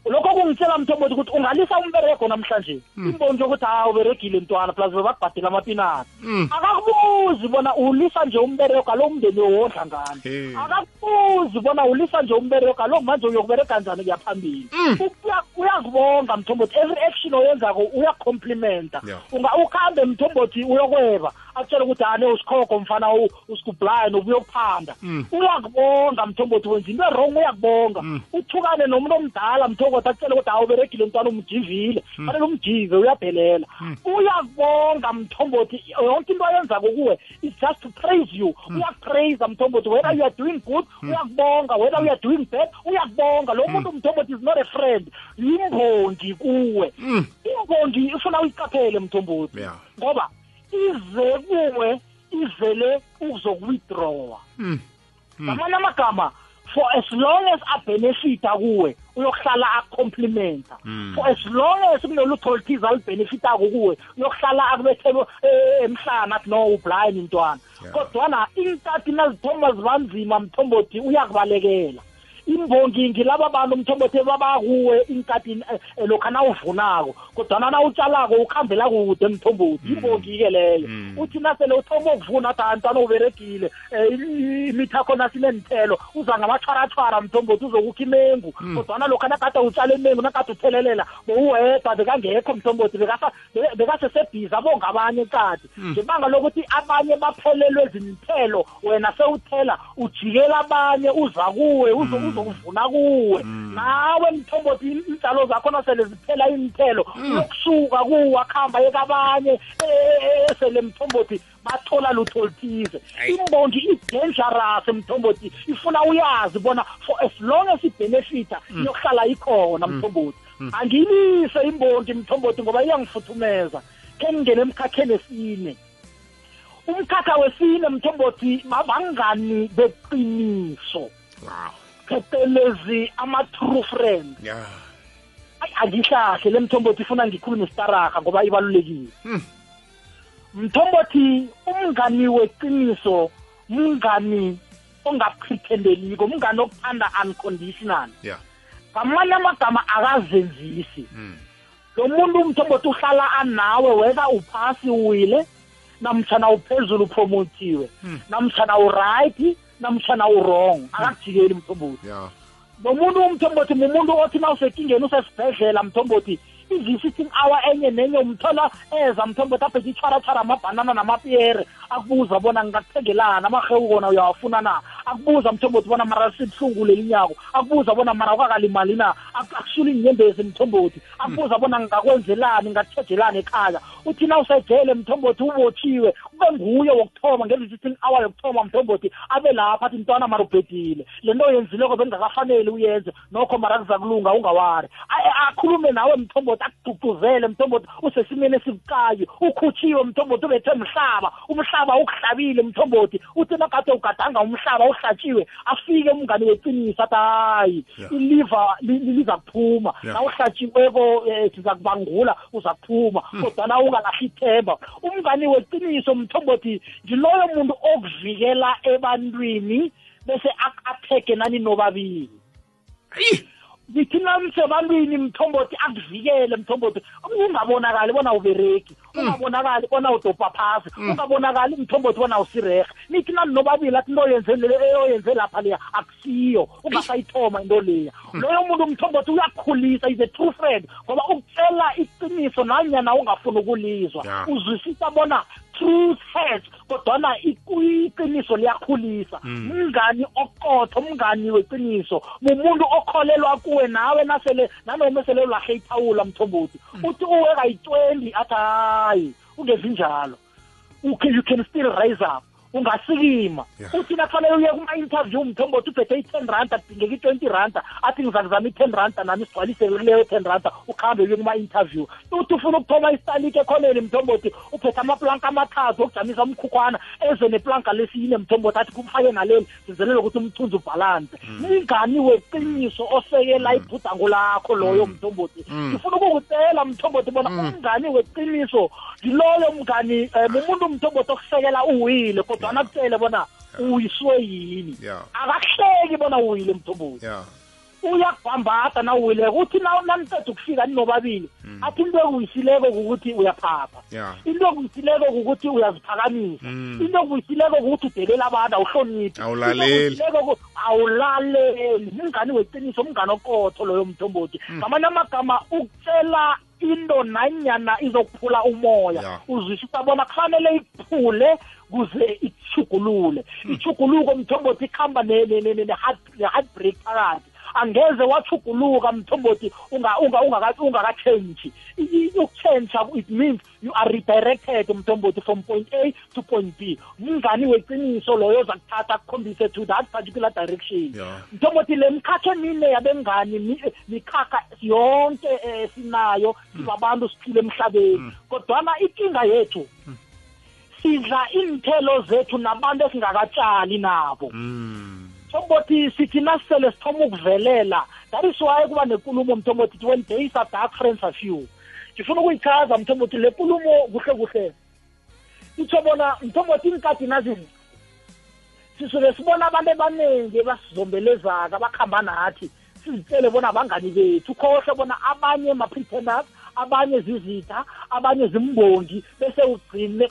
Lokho kungitshela mthombothi ukuthi ungalisa umberego namhlanje. Imbongi yokuthi ha uberegile mntwana plus bebakubhadela amapinati akakubuzi bona ulisa nje umberego alo mndeni wodla ngani? Hey. akakubuzi bona ulisa nje umberego alo manje uyokubereka njani kuya phambili Uya- uyakubonga mthombothi every action oyenzako uyacomplimenta Yeah. unga ukhambe mthombothi uyokweba. Akutshela ukuthi ane usikhoko mfana u- usikublaye nobuye ukuphanda uyakubonga mthombothi wenza into erong uyakubonga. Uthukane nomuntu omdala mthombothi akutshela ukuthi hawu uberegile mntwana umjivile. Fanele umjive uyaphelela uyakubonga mthombothi. Yonke into ayenzako kuwe it's just to praise you. Uyakupraise mthombothi. Whether you are doing good uyakubonga. Whether you are doing bad uyakubonga. Lo muntu mthombothi is not a friend. Yimbongi kuwe. Imbongi ifuna uyiqaphele mthombothi. Yeah. ngoba ize kuwe ivele uzokuwithdrawa ngamanye amagama for as long as abenefita kuwe uyokuhlala acomplimenta for as long as kunolutho oluthize alibhenefitako kuwe uyokuhlala akubethelo eh, emhlana athi no ublind mntwana. Kodwana inkati nazithoma zibanzima mthombothi uyakubalekela. Imbongi ngilaba bantu mthombothi babakuwe inkatini eh, eh, lokha nawuvunako. Kodwana nawutshalako ukhambela kude mthombothi imbongi-ke leyo. Uthi nasele uthoma ukuvuna athi antwana uberegile um imithakho nasineenthelo uza ngamatshwaratshwara mthombothi uzokukha imengu. Kodwana lokha nakade utshala imengu nakade uthelelela bowuwedwa bekangekho mthombothi bekasa- be- bekasesebhizi abonga abanye kade ngebanga lokuthi abanye baphelelwe zinthelo wena sewuthela ujikela abanye uza kuwe uzo- uzokuvuna kuwe. Nawe mthombothi iintshalo zakho nasele ziphela iinthelo uyokusuka kuwe akuhamba yekabanye esele mthombothi bathola lutho oluthize. Imbongi i-dangerous mthombothi ifuna uyazi bona for as long as ibenefita iyokuhlala ikhona mthombothi angiyilise imbongi mthombothi ngoba iyangifuthumeza khe ngingene emkhakheni esine umkhakha wesine mthombothi babangani beqiniso. Wow. Phecelezi ama-true friends. Yeah angihlahle le mthombothi ifuna ngikhulume istaraha ngoba ibalulekile. Mthombothi umngani weqiniso mngani ongaprethendeliko mngani okuthanda unconditional. Yeah ngamanye amagama akazenzisi. Mm. lo muntu mthombothi uhlala anawe whether uphasi uwile namtshana uphezulu upromotiwe namtshana uright namtshana urong akakujikeli mthombothi. Yeah nomuntu umthombothi mumuntu othi na usekingeni usesibhedlela mthombothi i-visiting hour enye nenye umthola eza mthombothi aphethe itshwaratshwara amabhanana namapiyere. Akubuza bona ngingakuthengelani amahewu kona uyawafuna na? Akubuza mthombothi bona mara sibuhlungu leli nyako akubuza bona mara ukakalimali na? Ak- akusula iinyembezi mthombothi akubuza bona ngingakwenzelani ngingakuthejelani ekhaya? Uthi na usejele mthombothi ubotshiwe kube nguye wokuthoma nge-visiting hour yokuthoma mthombothi abe lapha athi mntwana mara ubhedile. Le nto yenzileko bengingakafanele uyenze nokho mara kuza kulunga ungawari. A- akhulume nawe mthombothi akugcugcuzele mthombothi usesimeni esibukayi ukhutshiwe mthombothi ubethe mhlaba umhlaba ukuhlabile mthombothi uthi nagade ugadanga umhlaba uhlatshiwe afike umngani weqiniso athi hayi Yeah. iliva li- li- liza kuphuma Yeah. na uhlatshiweko um siza kubangula uza kuphuma kodwana ungalahli ithemba umngani weqiniso mthombothi ngiloyo muntu okuvikela ebantwini bese ak- atheke nani nobabili. Ayi ngithi namsebantwini mthombothi akuvikele mthombothi. Ungabonakali bona ubereki ungabonakali bona udobha phasi ungabonakali mthombothi bona usirehe nithi nani nobabili athi into oyenze lapha leya akusiyo. Ungasayithoma into leya. Loyo muntu mthombothi uyakhulisa is a true friend ngoba ukutshela iqiniso nanyana ungafuni ukulizwa. Uzwisisa bona truth hurts kodwana iku- iqiniso liyakhulisa. Mngani oqotho mngani weqiniso mumuntu okholelwa kuwe nawe nasele nanoma sele ulahle ithawula mthombothi uthi uwe kayi-twenty athi hayi ungezi njalo. You can, you can still rise up. Ungasikima Yeah. uthi nakufanele uye kuma-interview mthombothi uphethe i-ten randa kudingeka i-twenty randa athi ngizakuzama i-ten randa nami sigcwalisele kuleyo ten randa ukuhambe uye kuma-interview. Uthi ufuna ukuthoma isitalike ekhoneni mthombothi uphethe amaplanka amathathu okujamisa umkhukhwana eze neplanka lesine mthombothi athi kufake naleli sizelele ukuthi umthunzi ubhalanse. Mngani weqiniso osekela ibhudango lakho loyo mthombothi ngifuna ukukutela mthombothi bona umngani weqiniso ngiloyo mngani um umuntu mthombothi okusekela uwile kodwana akutshele bona uyiswe yini? Akahleki bona uwile yeah. Uyakubhambada na uwileko uthi na naniceda ukufika ninobabili athi into ekuyisileko kukuthi uyaphapha. Into ekuyisileko kukuthi uyaziphakamisa. Mm. into ekuyisileko kukuthi udelela abantu awuhloniphi. Awulaleli. Into ekuyisileko ku- awulaleli. Mngani weqiniso mngani okotho loyo mthombothi ngamanye amagama ukutshela into nanyana izokuphula umoya. Yeah. uzwisisa bona kufanele iphule kuze ichugulule ichuguluko mthombothi ikuhamba ne- ne- ne- ne- ne-heart- ne-heartbreak phakathi angeze wachuguluka mthombothi unga- unga- ungaka- ungakatshentshi ukutshentsha it means you are redirected mthombothi from point a to point b. Mngani weqiniso loyo zakuthatha akukhombise to that particular direction. Mthombothi le mkhatho emine yabengani mi- mikhakha yonke um sinayo sibabantu siphile emhlabeni. Kodwana inkinga yethu sidla iinthelo zethu nabantu esingakatshali nabo. Mm. Mthombothi sithi nasele sithoma ukuvelela that is why kuba nekulumo mthombothi when days are dark friends are few. Ngifuna ukuyichaza mthombothi le kulumo kuhle kuhle. Itsho bona mthombothi iinkadi nazini? Sisuke sibona abantu abaningi basizombelezaka abakuhamba nathi sizitshele bona abangani bethu. Ukhohle bona abanye ma-pretenders abanye zizitha abanye zimbongi bese ugcine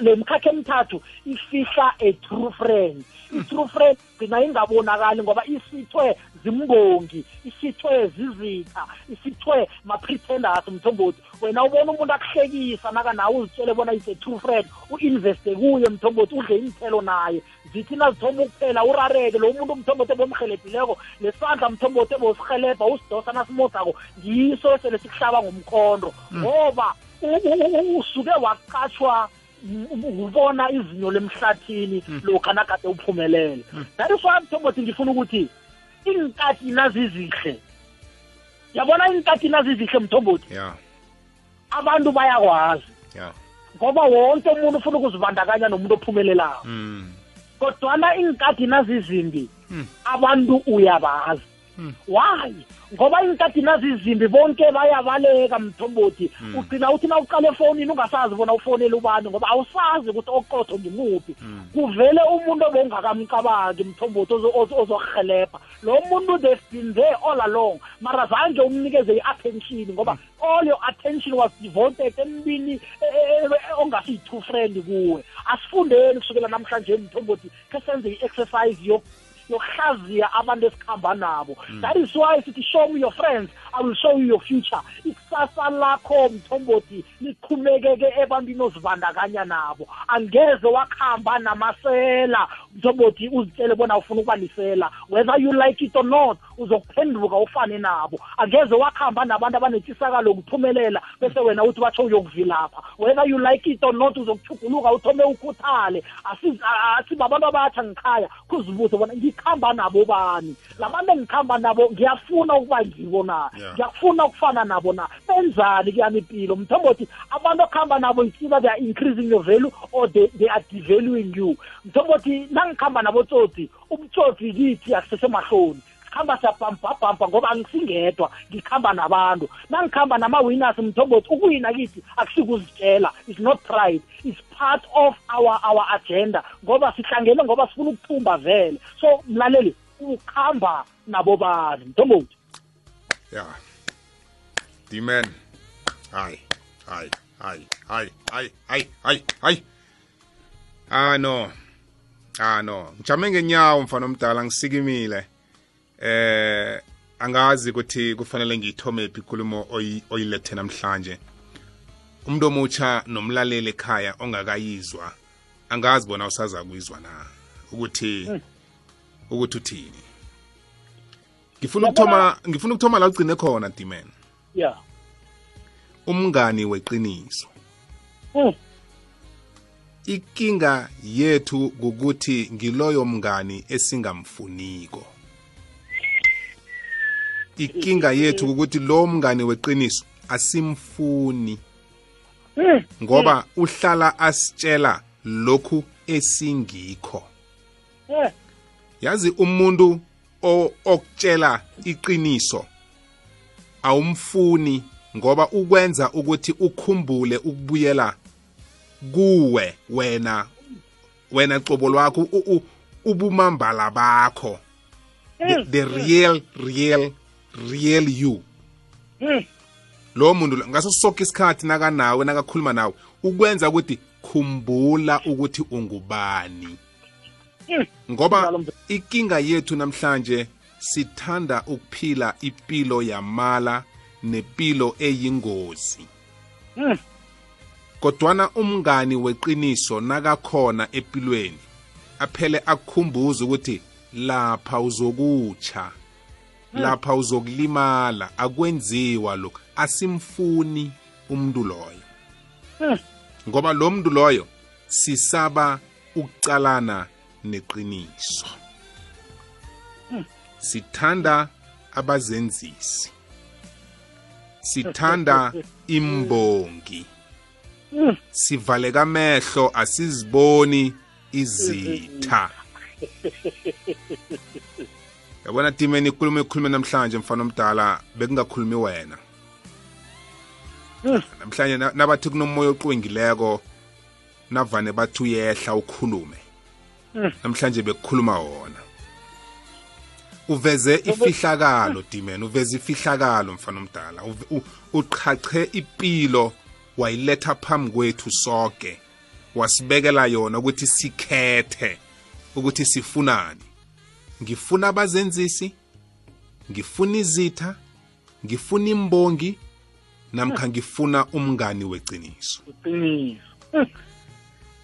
le mkhakha emithathu ifihla a true friend. I-true friend gcina ingabonakali ngoba isithwe zimbongi isithwe zizitha isithwe ma-pretenders mthombothi. Wena ubona umuntu akuhlekisa naka nawe uzitshele bona is a true friend u-investe kuye mthombothi udle iinthelo naye. Zithi nazithoma ukuphela urareke lo muntu mthombothi ebomrhelebhileko lesandla mthombothi ebosihelebha usidosa nasimosako ngiso sele sikuhlaba ngomkhondo. Ngoba u- u- usuke waqatshwa ubona izinyo lemhlathini lokha nagade uphumelele. That is why mthombothi ngifuna ukuthi iinkathi nazizihle. Yabona iinkathi nazizihle mthombothi? Abantu bayakwazi. Ngoba wonke umuntu ufuna ukuzibandakanya nomuntu ophumelelayo mm. kodwana iinkadi nazizimbi abantu uyabazi. Why? Ngoba iinkadi nazizimbi bonke bayabaleka mthombothi. Ugcina uthi na uqala efonini ungasazi bona ufonele ubani ngoba awusazi ukuthi oqotho ngimuphi. Kuvele umuntu obongakamcabangi mthombothi ozo- ozo- ozokurhelebha. Lo muntu they've been there all along. Mara zange umnikeze i-attention ngoba all your attention was devoted emntwini eh, eh, eh, ongasiyi-true friend kuwe. Asifundeni kusukela namhlanje mthombothi khe senze i-exercise yo yokuhlaziya abantu esikhamba nabo. That is why sithi show me your friends i will show you your future. Ikusasa lakho mthombothi liqhumekeke ebantwini ozibandakanya nabo. Angeze wakuhamba namasela. Mthombothi uzitshele bona ufuna ukuba lisela. Whether you like it or not uzokuphenduka ufane nabo. Angeze wakuhamba nabantu abanetshisakalo kuphumelela bese wena uthi batsho uyokuvilapha. Whether you like it or not uzokuchuguluka uthome ukhuthale. Asi- a- a- sibabantu abatsha ngikhaya kuzibuze bona ngikhamba nabo bani? Labantu engikhamba nabo ngiyafuna ukuba ngibo na? Yeah. ngiyafuna ukufana nabo na? Benzani kuyami impilo? Mthombothi abantu okuhamba nabo it's either they are increasing your value or they, they are devaluing you. Mthombothi nangikhamba nabo tsotsi ubutsotsi kithi asisemahloni sikhamba siyabhampabhampa ngoba angisingedwa ngikhamba nabantu. Nangikhamba nama-winners mthombothi ukuwina kithi akusikuzitshela it's not pride. It's part of our our agenda ngoba sihlangene ngoba sifuna ukuthumba vele. So mlaleli ukhamba nabo bani? Mthombothi Ja. Die man. Hej, hej, hej, hej, hej, hej, hej, hej. Ah no. Ah no. Ngijame ngenyawo mfana omdala ngisikimile. Eh angazi ukuthi kufanele ngiyithome phi ikhulumo oyilethe namhlanje. Umuntu omutsha nomlaleli ekhaya ongakayizwa angazi bona usaza kuyizwa na ukuthi hmm. ukuthi uthini. Ngifuna ukuthoma ngifuna ukuthoma la ugcine khona dimen ya. Umngani weqiniso. Mm. ikinga yethu kukuthi ngiloyo mngani esingamfuniko. Ikinga yethu kukuthi lo mngani weqiniso asimfuni. Mm. ngoba uhlala asitshela lokhu esingikho. Eh, yazi umuntu okutshela iqiniso. Awumfuni ngoba ukwenza ukuthi ukhumbule ukubuyela kuwe wena wena qobo lwakho ubumambala bakho. The, the real real real you. Lo muntu ngaso sonke isikhathi nakanawe nakakhuluma nawe ukwenza ukuthi khumbula ukuthi ungubani. Ngoba ikinga yethu namhlanje sithanda ukuphila impilo yamala nepilo eyingozi Mm. kodwana umngani weqiniso nakakhona empilweni aphele akukhumbuza ukuthi lapha uzokutsha lapha uzokulimala akwenziwa lokhu asimfuni umuntu loyo Mm. ngoba lo muntu loyo sisaba ukucalana neqiniso sithanda abazenzisi sithanda imbongi Mm. sivaleka amehlo asiziboni izitha yabona dimeni ikhulume ikhulume namhlanje mfana omdala bekungakhulumi wena Mm. namhlanje na- nabathi kunomoya oqwengileko navane bathi uyehla ukhulume. Namhlanje bekukhuluma wona. Uveze ifihlakalo dimen uveze ifihlakalo mfana omdala. Uve- u- uqhache ipilo wayiletha phambi kwethu sonke wasibekela yona ukuthi sikhethe ukuthi sifunani. Ngifuna abazenzisi ngifuna izitha ngifuna imbongi namkha ngifuna umngani weqiniso.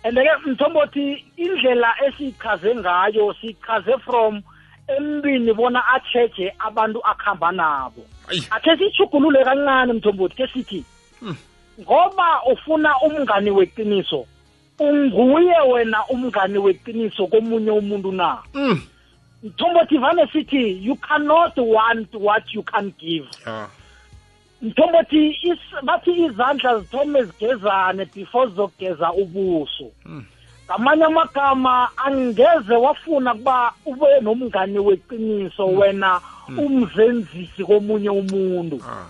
Iqiniso Mm. and-ke mthombothi indlela esichaze ngayo sichaze from emntwini bona acheje abantu akuhamba nabo Ayi. akhe sichugulule kancane mthombothi ke sithi ngoba ufuna umngani weqiniso unguye wena umngani weqiniso komunye umuntu na Mm. mthombothi vane sithi you cannot want what you can give ya mthombothi is- bathi izandla zithome zigezane before zizogeza ubuso. Ngamanye amagama angeze wafuna kuba ube nomngani weqiniso wena umzenzisi komunye umuntu. Ah.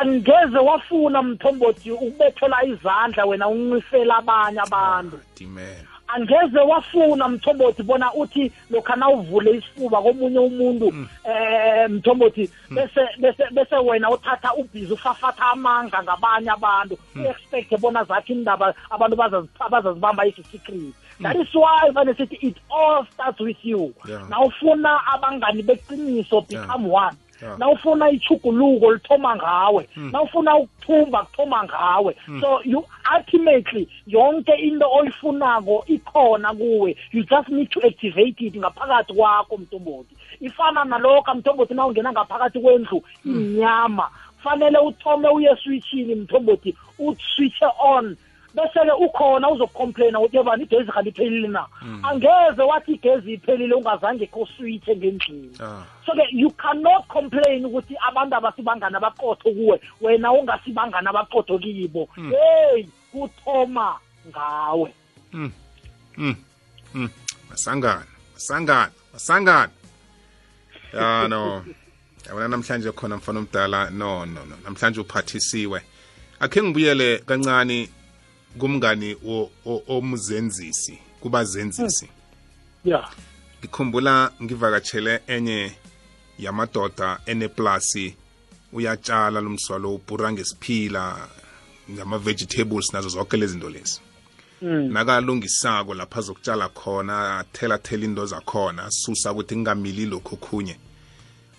angeze wafuna mthombothi ukubethela izandla wena uncisela abanye abantu. Dimen angeze wafuna mthombothi bona uthi lokha nawuvule isifuba komunye umuntu eh mthombothi bese bese bese wena uthatha ubhizi ufafatha amanga ngabanye abantu uexpect bona zakhe indaba abantu bazazi- abazazibamba isi-secret that is why vane sithi it all starts with you. Yeah. nawufuna abangani beqiniso become one. Yeah. Nawufuna ichuguluko lithoma ngawe. Nawufuna ukuthumba kuthoma ngawe. So you ultimately yonke into oyifunako ikhona kuwe. You just need to activate it ngaphakathi kwakho mntomboti ifana nalokho mntomboti na ungena ngaphakathi kwendlu inyama. Fanele uthome uye switchini mntomboti uswitche on. Bese-ke ukhona uzocomplaina ukuthi yebani igezi kanti iphelile na angeze wathi igezi iphelile ungazange kuswitche ngendlini ah. so ke you cannot complain ukuthi abantu abasibangani abaqotho kuwe wena ungasibangani abaqotho kibo hey kuthoma ngawe Mm. Mm. Mm. Masangana, masangana, masangana. Ya no. Yabona namhlanje khona mfana omdala no no no namhlanje uphathisiwe. Akhe ngibuyele kancane kumngani o- o- omzenzisi kubazenzisi. yeah Ngikhumbula ngivakatshele enye yamadoda eneplasi uyatshala lumswalo ubhura ngesiphila ngama vegetables nazo zonke lezi zinto lezi. mm. nakalungisako lapha azokutshala khona athela thela into zakhona asusa ukuthi kungamili lokho khunye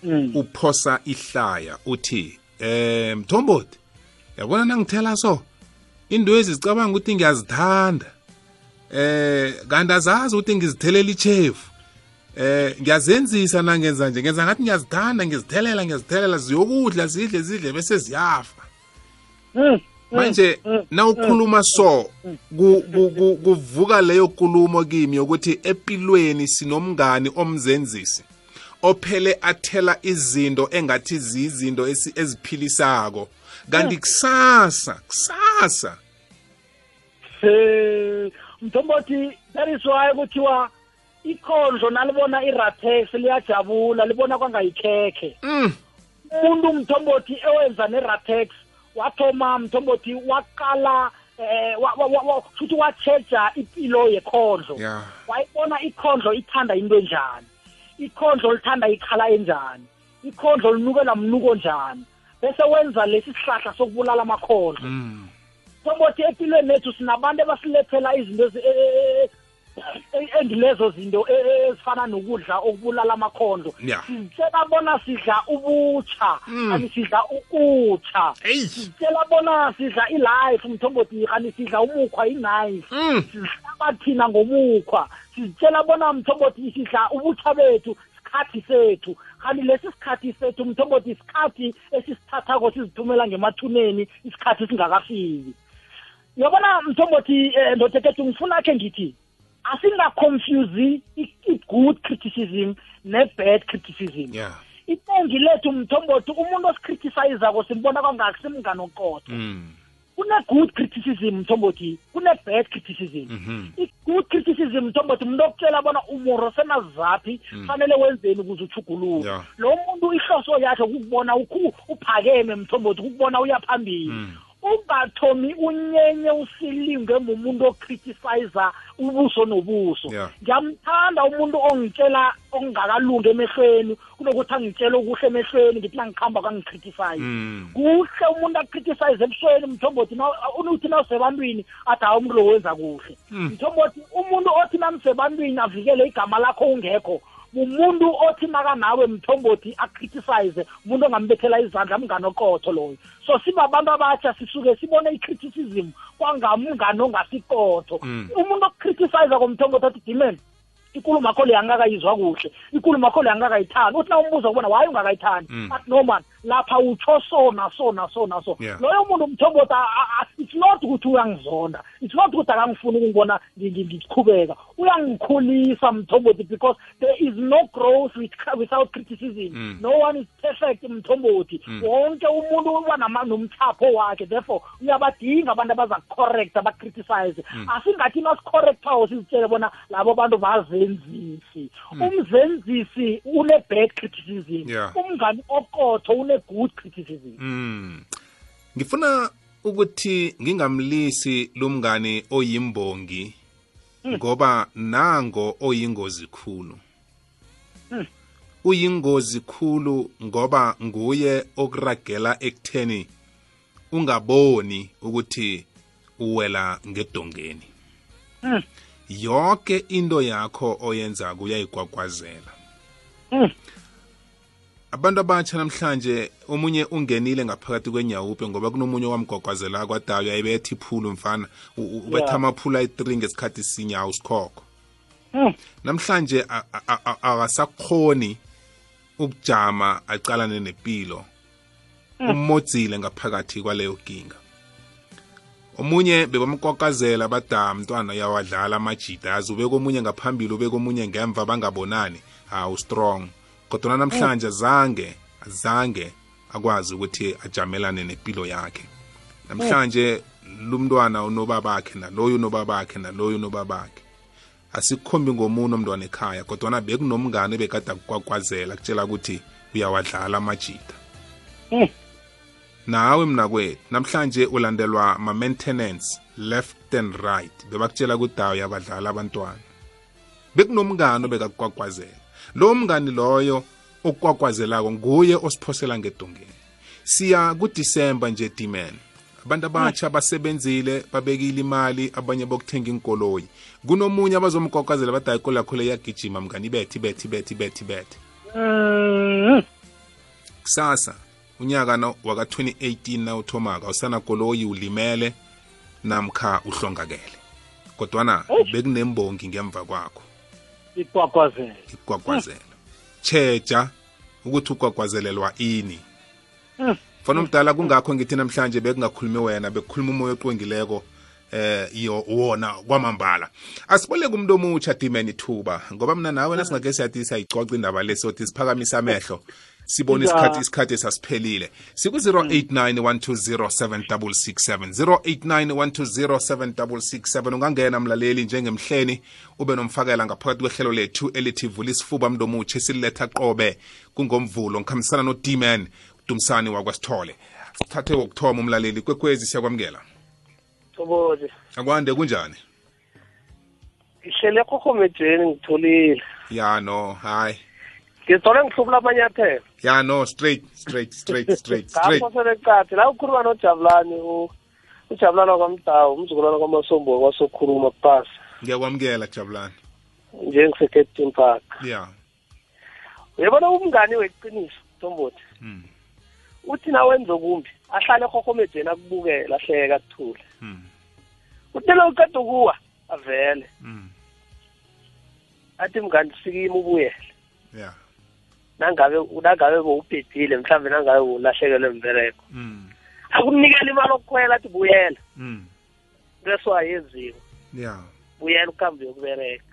Mm. uphosa ihlaya uthi eh mthombothi yabona nangithela so indwezi zicabanga ukuthi ngiyazithanda. Eh kanti azazi ukuthi ngizthelela ichefu eh ngiyazenzisa nangenza nje ngenza ngathi ngiyazithanda ngizithelela ngiyazithelela ziyokudla zidle zidle bese ziyafa. Mm, manje nawukhuluma so ku- ku- ku- kuvuka leyo nkulumo kimi yokuthi empilweni sinomngani omzenzisi ophele athela izinto engathi ziyizinto esi- eziphilisako kanti kusasa kusasa. Mthombothi that is why kuthiwa ikhondlo nalibona iratex liyajabula libona kwangayikhekhe. Mm. umuntu mthombothi ewenza neratex wathoma mthombothi waqala eh wa- wa- wa- wa- futhi watsheja impilo yekhondlo. Wayibona ikhondlo ithanda into enjani? Ikhondlo lithanda ikhala enjani? Ikhondlo linukela mnuko njani? Bese wenza lesi sihlahla sokubulala amakhondlo mm. sobothi empilweni ethu sinabantu ebasilethela izinto e- e- e- engilezo zinto ezifana nokudla okubulala amakhondlo sizitshela bona sidla ubutsha Mm. kanti sidla ukutsha. Sizitshela bona sidla ilife mthombothi kanti sidla umukhwa inife Mm. sihlaba thina ngomukhwa sizitshela bona mthombothi sidla ubutsha bethu. Isikhathi sethu. Kanti lesi sikhathi sethu mthombothi isikhathi esisithathako sizithumela ngemathuneni isikhathi singakafiki. Uyabona mthombothi um ndotekethu ngifuna khe ngithi asingaconfuse i-good criticism ne-bad criticism. Yeah. Iningi lethu mthombothi umuntu osicriticizako simbona kwangaki simngane oqotho mm. Kune-good criticism mthombothi kune-bad criticism Mhm. i-good criticism mthombothi umuntu okutshela bona umoro senazaphi fanele wenzeni ukuze uchuguluke Yeah. lo muntu ihloso yakhe kukubona ukhu- uphakeme mthombothi kukubona uya phambili Mm. Ungathomi unyenye usilingwe mumuntu ocriticizer ubuso nobuso. Ngiyamthanda umuntu ongitshela okungakalungi emehlweni kunokuthi angitshele okuhle emehlweni ngithi nangikhamba kangicriticize Mm. kuhle umuntu acriticize ebusweni mthombothi unuthi nawusebantwini athi hawu umuntu lo wenza kuhle. Mthombothi umuntu othi nanisebantwini avikele igama lakho ungekho umuntu othi nakanawe mthombothi acriticize umuntu ongambethela izandla mngane oqotho loyo. So sibabantu abatsha sisuke sibone i-criticism kwangamngane ongasiqotho Mm. umuntu okucriticize komthombothi athi dimen ikulumo akho le angakayizwa kuhle ikulumo akho le angakayithandi. Uthi na umbuza kubona waye ungakayithandi. Mm. athi no man. Lapha utsho so naso naso naso Yeah. loyo muntu mthombothi a- a- a- it's not ukuthi uyangizonda. It's not ukuthi akangifuni ukungibona ngi- ngi- ngiqhubeka. Uyangikhulisa mthombothi because there is no growth with, without criticism. Mm. no one is perfect mthombothi wonke umuntu uba nama- nomthapho wakhe therefore uyabadinga abantu abazakucorrecta bacriticize asingathi nasicorrectawo sizitshele bona labo bantu bazenzisi. Umzenzisi une-bad criticism. Yeah. umngani oqotho une-good criticism Mm. Ngifuna ukuthi ngingamlisi lumngani oyimbongi ngoba nango oyingozi khulu. Uyingozi khulu ngoba nguye okuragela ekutheni ungaboni ukuthi uwela ngedongeni. Mm. Yonke into yakho oyenza kuyayigwagwazela. Abantu abatsha namhlanje omunye ungenile ngaphakathi kwenyawupe ngoba kunomunye wamgwagwazela kwadayo ayibetha iphulu mfana ubetha Yeah. amaphulu ayi-3 ngesikhathi sinye awusikhokho Mm. namhlanje akasakhoni ukujama acalane nempilo umodzile ngaphakathi kwaleyo nkinga omunye bebamkwakwazela bada mntwana uyawadlala amajida azi ubeke omunye ngaphambili ubeke omunye ngemva bangabonani. Hawu strong kodwa namhlanje azange azange akwazi ukuthi ajamelane nempilo yakhe. Namhlanje lumntwana unobabakhe naloyo unobabakhe naloyo unobabakhe. Asikhombi ngomuno umntwana ekhaya kodwana bekunomngane bekade akukwakwazela kutshela ukuthi uyawadlala amajida Mm. nawe mnakwethu namhlanje ulandelwa ma-maintenance left and right bebakutshela ukuthi hawu uyabadlala abantwana. Bekunomngane obekakukwakwazela lowo mngani loyo okukwakwazelayo nguye osiphosela ngedongeni. Siya kudisemba nje dimen abantu abatsha basebenzile babekile imali abanye bokuthenga inkoloyi. Kunomunye abazomgwagwazela badayi ikolo yakho le iyagijima mngani ibethe ibethe ibethe ibethe ibethe. Mm. kusasa unyaka na- waka-2018 nawuthomaka awusanakoloyi ulimele namkha uhlongakele. Kodwana bekunembongi ngemva kwakho. Igwagwazela ikugwagwazela tsheja ukuthi ugwagwazelelwa ini? Mm. mfana omdala kungakho ngithi namhlanje bekungakhulumi wena bekukhuluma umoya oqwengileko eh yo wona kwamambala. Asiboleke umuntu omutsha dimeni ithuba ngoba mina nawe nasingake siyathi siyayicoca indaba le sothi siphakamisa amehlo. Sibone Ya. isikhathi isikhathi esasiphelile siku-089 1207667 ungangena mlaleli njengemhleni ube nomfakela ngaphakathi kwehlelo lethu elithi vula isifuba mntu omutsha esililetha qobe kungomvulo ngikhambisana no-dman dumisani wakwasithole. Sithathe wokuthoma umlaleli kwekwezi siyakwamukela. Thokoze. akwande kunjani? Ngihlele khokhomejeni ngitholile. ya no hayi. Ngithole ngihlubula amanyathelo. ya no straight straight straight straight straight seleqathi la ukhuluma noJabulani u uJabulani kwamdawu umzukulwana kwamasombo kwasokhuluma kupasa. ngiyakwamukela jabulani Nje ngiseKape Park. ya Uyabona umngani weqiniso Tomboti. Mm. Uthi na wenza kumbi ahlale khokhomejeni akubukela ahleka kuthule. Mm. Uthi lo uqeda ukuwa avele. Mm. Athi mngani sikima ubuyele. ya Nangabe nangabe bowubhedile mhlambe nangabe ulahlekelwe imbereko. Mm. akunikela imali okukhwela athi buyela Mm. bese wayenziwa ya buyela ukuhambe yokubereka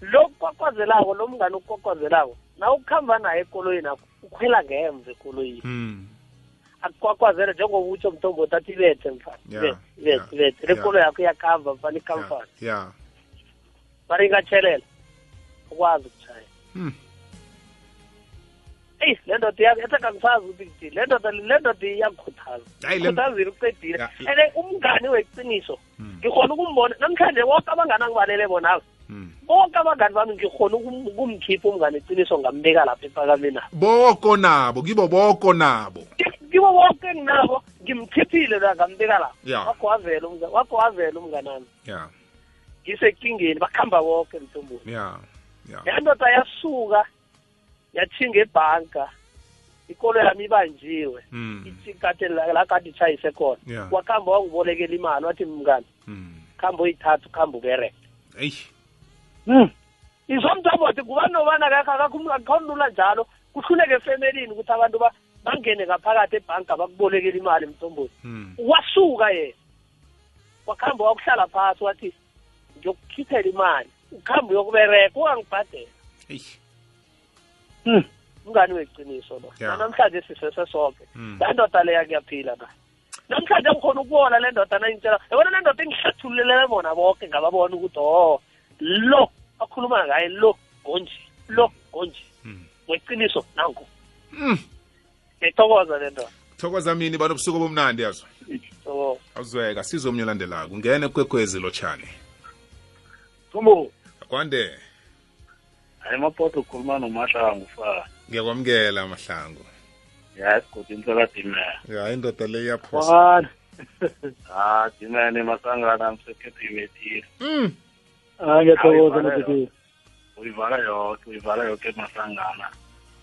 lo kukwakwazelayo lo mngane ukukwakwazelayo na ukuhamba naye ekoloyini ukhwela ngemva ekoloyini Mm. akukwakwazele njengoba utsho mthombothi athi ibethe mfana ibethe ibethe ibethe le ya. kolo yakho iyakhamba mfana ya ikhamfani ya mara ingatshelela ukwazi ukutshaya Mm. Eyi le ndoda iya- ethi kangisazi ukuthi kuthini le ndoda le ndoda iyakukhuthaza Hayi, le- khuthazile uqedile Ya, and umngani weqiniso Mm. ngikhona ukumbona namhlanje woke abangani angibalele bonawe Mm. bonke abangani bami ngikhona ukum- ukumkhipha umngane iqiniso ngambeka lapha ephakameni apho boko nabo kibo boko nabo. Kibo bonke nginabo ngimkhiphile la ngambeka lapha Ya. wakho wavela umngane wakho wavela umnganami. Ya. Ngisekingeni bakuhamba bonke mthombothi ya ya. Yandoda yasuka yathinga ebhanka ikolo yami ibanjiwe Mm. itsikade lakade itshayise khona Ya. wakuhamba wangibolekela imali wathi mngani Mm. kuhamba uyithatha ukuhamba ubereke eyi Mm. izomthombothi kuba nobana akakhonulula njalo kuhluleke efemelini ukuthi abantu ba- bangene ngaphakathi ebhanka bakubolekela imali mthombothi Mm. wasuka yena wakuhamba wakuhlala phasi wathi ngiyokukhiphela imali ukuhamba uyokubereka ungangibhadela eyi Mm. Umngani weqiniso lo. Namhlanje sisese sonke. Mm. la ndoda leya kuyaphila na namhlanje ngikhona ukubona le ndoda nayingitshela yabona le ndoda engihlathululele bona bonke ngababona ukuthi o lo akhuluma ngaye lo ngonje lo ngonje. Mm. weqiniso nangu. Ngiyayithokoza le ndoda. Thokoza mini banobusuku bomnandi yazo? So awuzweka sizomnye olandelayo ungene kwekwezi lotshani Thumbo, akwande hayi mapoto ukhuluma nomahlangu fa. ngiyakwamukela mahlangu Ya isigodi ntsola dimela. ya indoda le iyaphosa. Ah, dimela masangana msekhethi imethile. Mm. Ah ngiyathokoza Hayi, mthethisi. Uyivala yoke, uyivala yoke masangana.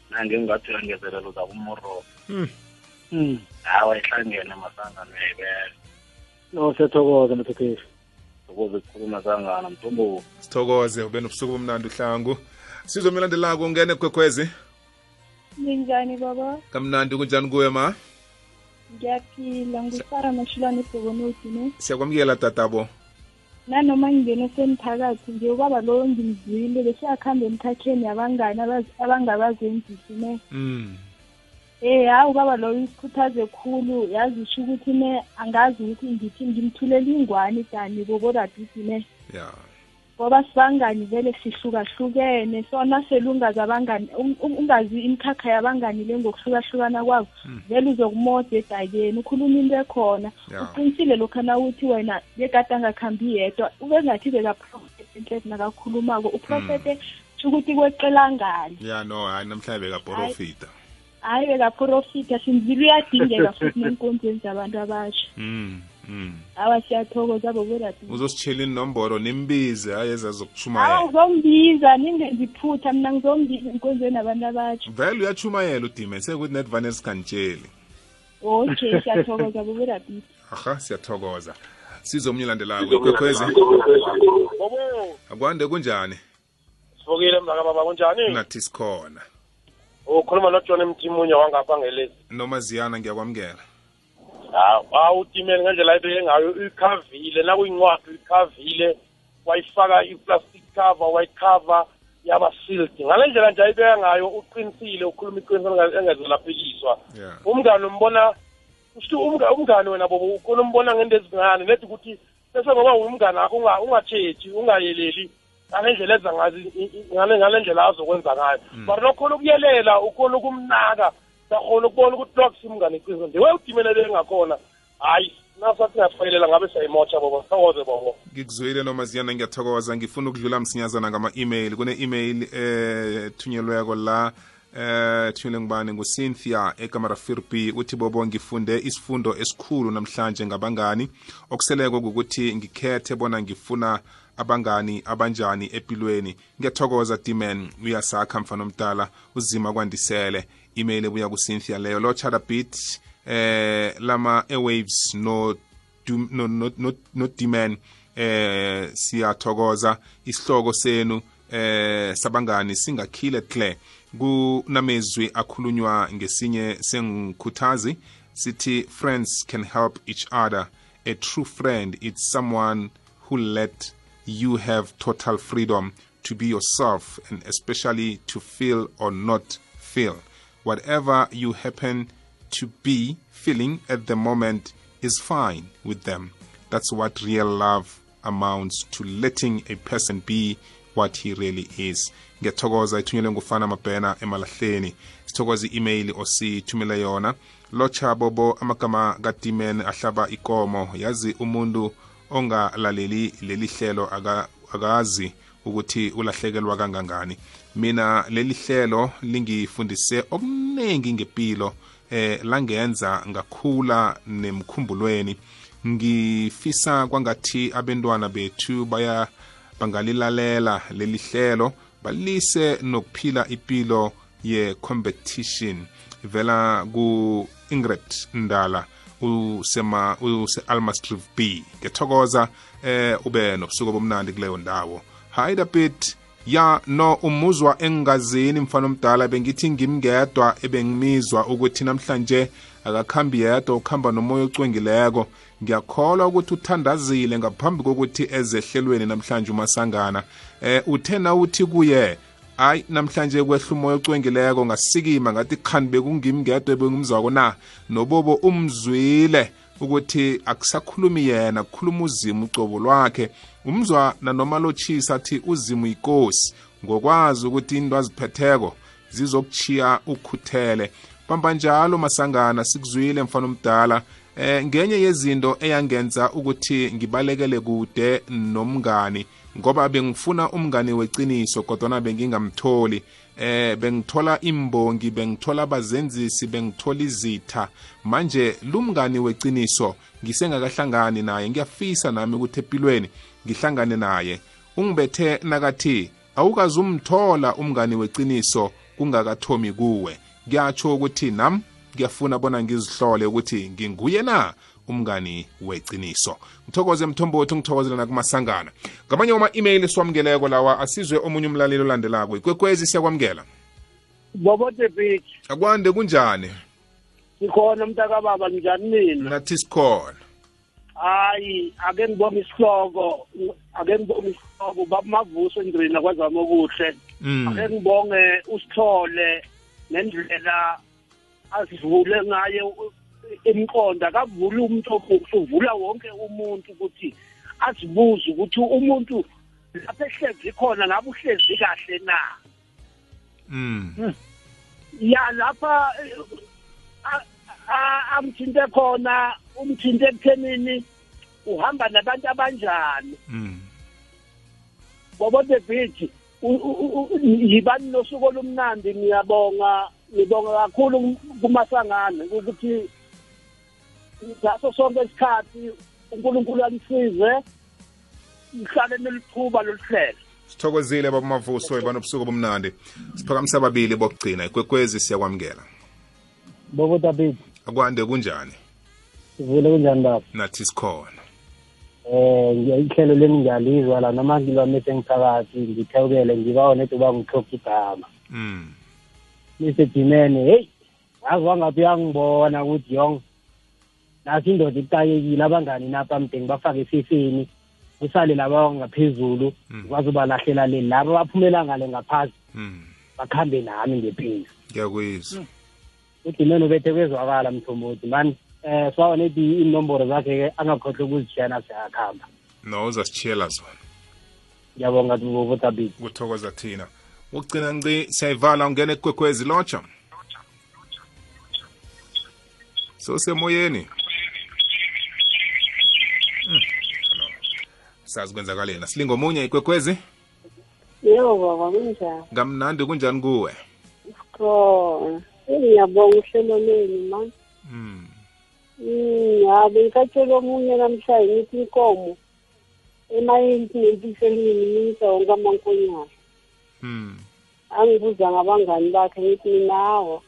Nange ngingathi uyangezelela uza kumoro. Mm. Mm. Hawa ihlangene masangana uyayibeka. No siyathokoza mthethisi. Ukuze kukhuluma sangana mthombo. sithokoze ube nobusuku bomnandi uhlangu sizomnye olandelako ungene kwekwezi Ninjani baba? kamnandi kunjani kuwe ma Ngiyaphila ngusara mashilwane ebhokonoti ne. siyakwamukela tatabo Nanoma ngingene semphakathi ngiyokwaba lowo ngimzwile bese akuhambe emkhakheni abangani abaz- abangabazenzisi ne. Mm. Eh hawu baba loyo isikhuthaze khulu yazisho ukuthi ne angazi ukuthi ngithi ngimthulela ingwani dani bobo rabisi ne. ya Ngoba sibangani vele sihlukahlukene. Sona selungazi abangani un- un- ungazi imikhakha yabangani le ngokuhlukahlukana kwabo. Vele uzokumoda edakeni ukhuluma into ekhona. Ya. uqinisile lokhu nawuthi wena bekade angakhambi yedwa? Ube ngathi bekaprofete enhlezi nakakhulumako uprofete sho ukuthi kweqelangani ya no hayi namhlanje bekaprofita. Hhayi bekaprofitha sinzile uyadingeka futhi nenkonzweni zabantu abasha mm. Mm. awa siyathokoza boborati uzositshela inomboro nimbize hayi awa ezazokushumayela ngizombiza ningenzi iphutha mina ngizombiza enkonzweni abantu abatsho vele uyatshumayela udime sekuthi netvane sikantsheli okay siyathokoza boborati aha siyathokoza. Sizo omunye landelako ikwekhwezi? bobo! Akwande kunjani? Sivukile mzaka baba kunjani? Nathi sikhona. Ukhuluma nojohn mtimunye wangapha ngelezi. Nomaziyana ngiyakwamukela hawu utimeni ngendlela ayibeke ngayo ikhavile nakuyincwadi uyikhavile wayifaka i-plastic cover wayikhava yaba sealed. Ngale ndlela nje ayibeka ngayo uqinisile ukhuluma iqiniso enga- engezelaphikiswa yeah. Umngane umbona usho umga- umngane wena bobo ukhona umbona ngento ezincane nethi ukuthi bese ngoba umngane akho unga- ungatshetshi ungayeleli ngale ndlela ezenza ngazi i- i- ngale ngale ndlela azokwenza ngayo but nokhona ukuyelela ukhona ukumnaka sakhona ukubona ukuthi lokusi umngane iqiniso ndiwe udimelele engakhona hayi nasathi ngafayelela ngabe siyayimotsha bobo sithokoze bobo. Ngikuzwile nomaziyana ngiyathokoza. Ngifuna ukudlula msinyazana ngama-email. Kune-email eh thunyelweko la eh thunyelwe ngubani? Ngucynthia ekamarafirbi uthi bobo ngifunde isifundo esikhulu namhlanje ngabangani. Okuseleko kukuthi ngikhethe bona ngifuna abangani abanjani empilweni ngiyathokoza diman uyasakha mfana omdala. Uzima kwandisele. Email ebuya kucynthia leyo. Lo chatterbit eh lama airwaves no no no no no eh siyathokoza. Isihloko senu eh sabangani singakhile hle kunamezwi akhulunywa ngesinye sengikhuthazi sithi friends can help each other. A true friend is someone who let you have total freedom to be yourself and especially to feel or not feel whatever you happen to be feeling at the moment is fine with them. That's what real love amounts to letting a person be what he really is. ngiyathokoza ithunyelwe ngufana mabhena emalahleni sithokoza i-email osithumele yona locha bobo amagama kadimen ahlaba ikomo yazi umuntu ongalaleli leli hlelo aka- akazi ukuthi ulahlekelwa kangangani mina leli hlelo lingifundise okuningi ngempilo eh langenza ngakhula nemkhumbulweni. Ngifisa kwangathi abantwana bethu baya bangalilalela leli hlelo balise nokuphila impilo ye-competition. Vela ku-ingrid ndala usema use-almastrive b. Ngiyathokoza eh ube nobusuku bomnandi kuleyo ndawo. Hayi dapit ya no umuzwa engingazini mfana omdala bengithi ngimngedwa ebengimizwa ukuthi namhlanje akakhambi yedwa ukuhamba nomoya ocwengileko. Ngiyakholwa ukuthi uthandazile ngaphambi kokuthi ezehlelweni namhlanje umasangana. Eh uthe na uthi kuye hayi namhlanje kwehla umoya ocwengileko ngasikima ngathi khani bekungimngedwa ebengimzwako na nobobo umzwile. Ukuthi akusakhulumi yena kukhuluma uzimo ucobo lwakhe. Umzwa nanoma lotshisa athi uzimo yikosi ngokwazi ukuthi into aziphetheko zizokuchiya ukhuthele. Pamba njalo masangana sikuzwile mfana omdala. Eh ngenye yezinto eyangenza ukuthi ngibalekele kude nomngani ngoba bengifuna umngani weciniso kodwa bengingamtholi. Eh bengithola imbongi bengithola abazenzisi bengithola izitha. Manje lumngani weciniso ngisengakahlangani naye ngiyafisa nami ukuthi empilweni ngihlangane naye. Ungibethe nakathi awukazumthola umngani weciniso kungakathomi kuwe. Kuyatsho ukuthi nam ngiyafuna bona ngizihlole ukuthi nginguye na? Umngani weciniso ngithokoze mthombothi ngithokozela nakumasangana. Ngamanye wama-email esiwamkeleko lawa asizwe omunye umlaleli olandelako. Ikwekwezi siyakwamukela? Bobo the beach akwande kunjani? Sikhona mntakababa njani nina? Nathi sikhona. Hayi ake ngibone isihloko ake ngibone isihloko babumavuso endrina kwazama okuhle. Mm. ake ngibonge usithole nendlela asivule ngayo imqonda akavula umuntu omuhle uvula wonke umuntu ukuthi asibuze ukuthi umuntu lapho ehlezi khona ngabe uhlezi kahle na Mm. ya lapha amthinte khona umthinte ekuthenini uhamba nabantu abanjani Mm. bobo the beach yibani nosuku olumnandi ngiyabonga ngibonga kakhulu kumasangane ukuthi ngaso sonke isikhathi unkulunkulu anisize ngihlale nelithuba loluhlelo sithokozile babumavuso banobusuku bomnandi siphakamisa ababili bokugcina. Ikwekwezi siyakwamukela. Bobo david. Akwande kunjani? Sivule kunjani baba? Nathi sikhona. Eh ngiya- ihlelo leni ngiyalizwa la. Noma ngilwame sengiphakathi ngithewukele ngibawa nedi uba ngikhokha igama. Mm Mr Dimene hey yazi wangathi uyangibona ukuthi yong nasi indoda icakekile abangani napha mdeni bafake efefeni kusale laba ngaphezulu Mm. kwazi ubalahlela le laba baphumela ngale ngaphasi. Mm. Bakhambe nami ngephinzi ngiyakuyizwa udimene ubethe kwezwakala mthombothi. Mani um swawa nedi inomboro zakhe-ke angakhohlwa ukuzishiyana siyakhamba. No uzasitshiyela zona. Ngiyabonga tubotabit kuthokoza thina. Ukugcina nci siyayivala ungene ekwekwezi lotsha. Sosemoyeni Hmm, sazi kwenzakalena silingo omunye ikwekwezi Yebo baba kunjani? ngamnandi kunjani kuwe sikhona Ngiyabonga uhlelo leni man. mm. Mm, yabe ngikatshela omunye namhlanje ngithi inkomo nempiselini minisa wonke amankonyana. Mm. Angibuza ngabangani bakhe ngithi minawo.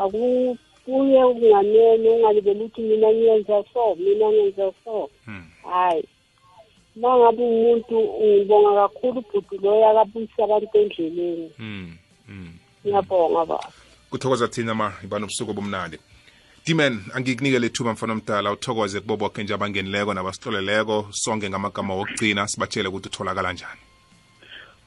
Akubuye ukunganene ungalibeli ukuthi mina ngiyenza so, mina ngenza so. Mm. Hayi. Uma ngabe umuntu ngibonga kakhulu ubhuti loyo akabuyisa abantu endleleni. Mm. Mm. Ngiyabonga baba. kuthokoza thina ma ibani ubusuku obumnandi diman angikunikele ithuba mfana omdala uthokoze kubo boke nje abangenileko nabasihloleleko sonke ngamagama wokugcina sibatshele ukuthi utholakala njani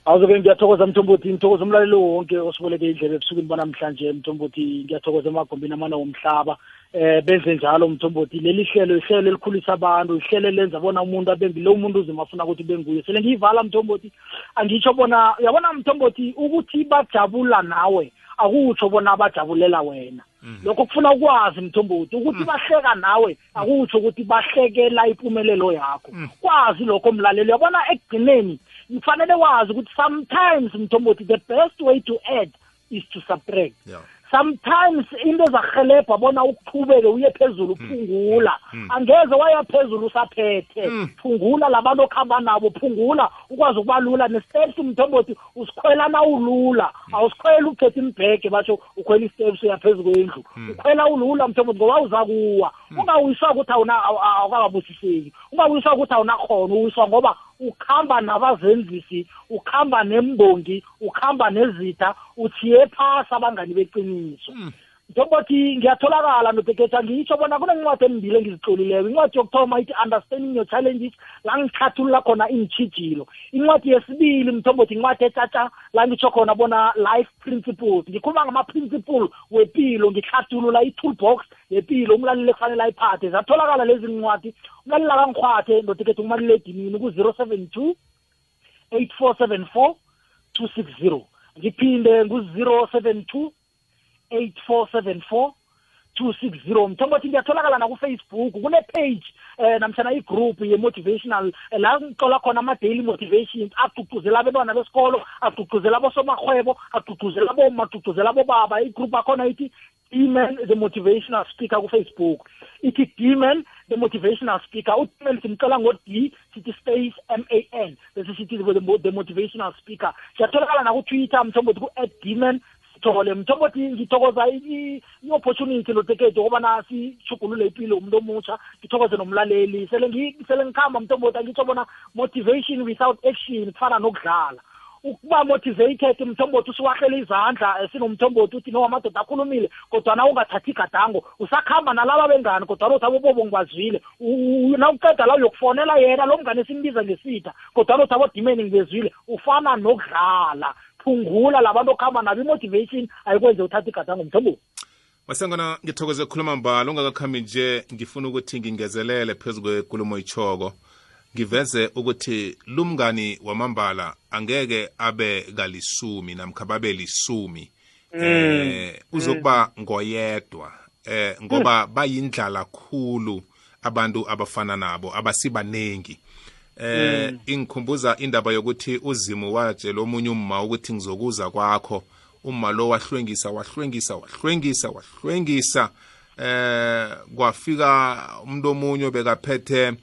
awuzoke ngiyathokoza mthombothi ngithokoza umlaleli wonke osiboleke indlela ebusukwini banamhlanje mthombothi ngiyathokoza emagumbini amane womhlaba eh benze njalo mthombothi. Leli hlelo ihlelo elikhulisa abantu ihlelo lenza bona umuntu abe ngilo umuntu uzima afuna ukuthi benguye sele ngiyivala mthombothi. Angitsho bona uyabona mthombothi ukuthi bajabula nawe akutsho bona bajabulela wena. Lokho kufuna ukwazi mthombothi ukuthi bahleka nawe akutsho ukuthi bahlekela impumelelo yakho. Kwazi lokho mlaleli. Uyabona ekugcineni kufanele wazi ukuthi sometimes mthombothi the best way to add is to subtract yeah. Sometimes into ezakuhelebha bona uqhubeke uye phezulu phungula. Angeze waya phezulu usaphethe. Phungula labantu okuhamba nabo phungula ukwazi ukubalula nesteps mthombothi usikhwela nawulula. Awusikhwela uphethe imbhege basho ukhwela isteps uya phezu kwendlu. Ukhwela ulula mthombothi ngoba uza kuwa. Ungawiswa ukuthi awuna- awu- awukakabusiseki ungawiswa ukuthi awunakhono uwiswa ngoba ukhamba nabazenzisi ukhamba nembongi ukhamba nezitha uthiye phasi abangani beqiniso. Njengokuthi ngiyatholakala nodeketha ngitsho bona kunencwadi embili engizitlolileko. Incwadi yokuthoma ithi understanding your challenges la ngihlathulula khona iintshijilo incwadi yesibili mthombothi incwadi etsatsa la ngitsho khona bona life principles. Ngikhuluma ngama-principle wepilo ngihlathulula i-toolbox yepilo umlaleli ekufanele ayiphathe. Zatholakala lezi ncwadi. Umlaleli akangikhwathe ndodeketha kumaliledinini ku-zero seven two 8474 260 ngiphinde ngu-072 8474 260 mthombothi ngiyatholakala nakufacebook. Kune-page eh namhlanje igroup ye-motivational. Eh, la ngixola khona ama-daily motivations agqugquzela abantwana besikolo agqugquzela abosomarhwebo agqugquzela aboma agqugquzela abobaba. Igroup akhona ithi d-man the motivational speaker kufacebook. Ithi d-man the motivational speaker. U-d-man simcela ngo-d sithi space m a n. Bese sithi the, mo- the motivational speaker. Siyatholakala nakutwitter mthombothi ku-at d-man sithole mthombothi ngithokoza i- i- i-opportunity lotekete ukubana sishugulule impilo umuntu omutsha ngithokoze nomlaleli. Sele ngi- sele ngikhamba mthombothi angitsho bona motivation without action kufana nokudlala. Ukuba motivated mthombothi usiwahlela izandla eh, sinomthombothi uthi no amadoda akhulumile kodwana ungathathi igadango. Usakhamba nalaba bengani kodwana uthi abobobo ngibazwile. U- u- nawuqeda la uyokufonela yena lo mngane simbiza ngesitha kodwana uthi abodimeni ngibezwile. Ufana nokudlala. Phungula labantu okuhamba nabo i-motivation ayikwenze uthatha igadango mthombothi masangana ngithokoze ukukhuluma mbala ungakakhambi nje ngifuna ukuthi ngingezelele phezu kwekulumo ichoko ngiveze ukuthi lumngani wamambala angeke abe kalisumi namkha babe lisumi. Eh uzokuba ngoyedwa. Eh ngoba bayindlala khulu abantu abafana nabo abasibanengi. Eh ingikhumbuza indaba yokuthi uzimu watshela omunye umma ukuthi ngizokuza kwakho. Uma lo wahlwengisa wahlwengisa wahlwengisa wahlwengisa. Eh kwafika umuntu omunye bekaphethe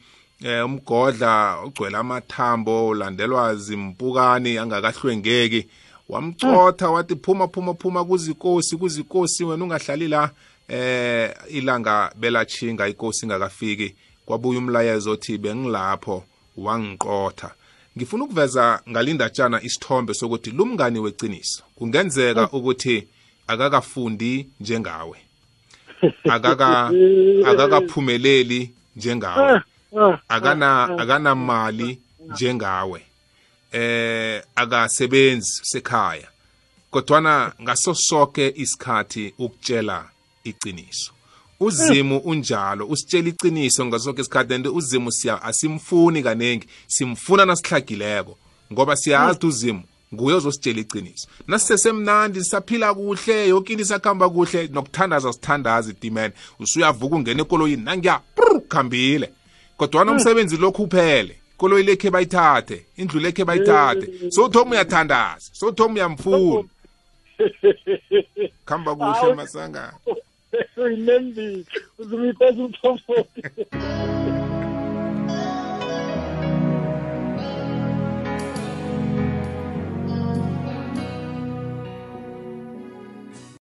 eh umgodla ugcwele amathambo ulandelwa zimpukani angakahlwengeki. Wamcotha wathi phuma phuma phuma kuzikosi kuzikosi wena ungahlali la eh ilanga belachinga ikosi ingakafiki. Kwabuya umlayezo othi bengilapho. Wangiqotha ngifuna ukuveza ngalindatshana isithombe sokuthi lumngani weciniso kungenzeka ukuthi akakafundi njengawe. Akaka akakaphumeleli njengawe. Akana akanamali njengawe. Eh akasebenzi sekhaya. Kodwana ngaso sonke isikhathi ukutshela iqiniso. Uzimu unjalo usitshela iqiniso ngaso sonke isikhathi and uzimu siya asimfuni kanengi simfuna nasihlagileko ngoba siyazi ukuthi uzimu nguye ozositshela iqiniso. Nasisesemnandi sisaphila kuhle yonke into isakuhamba kuhle nokuthandaza sithandaza itimene usuyavuka ungena ekoloyini nangiya khambile kodwana umsebenzi lokhu uphele ikoloyi lekhe bayithathe indlu lekhe bayithathe. Sowuthoma uyathandaza sowuthoma uyamfuna. Khamba kuhle masangana. Uyinembile uzumipeza umthombothi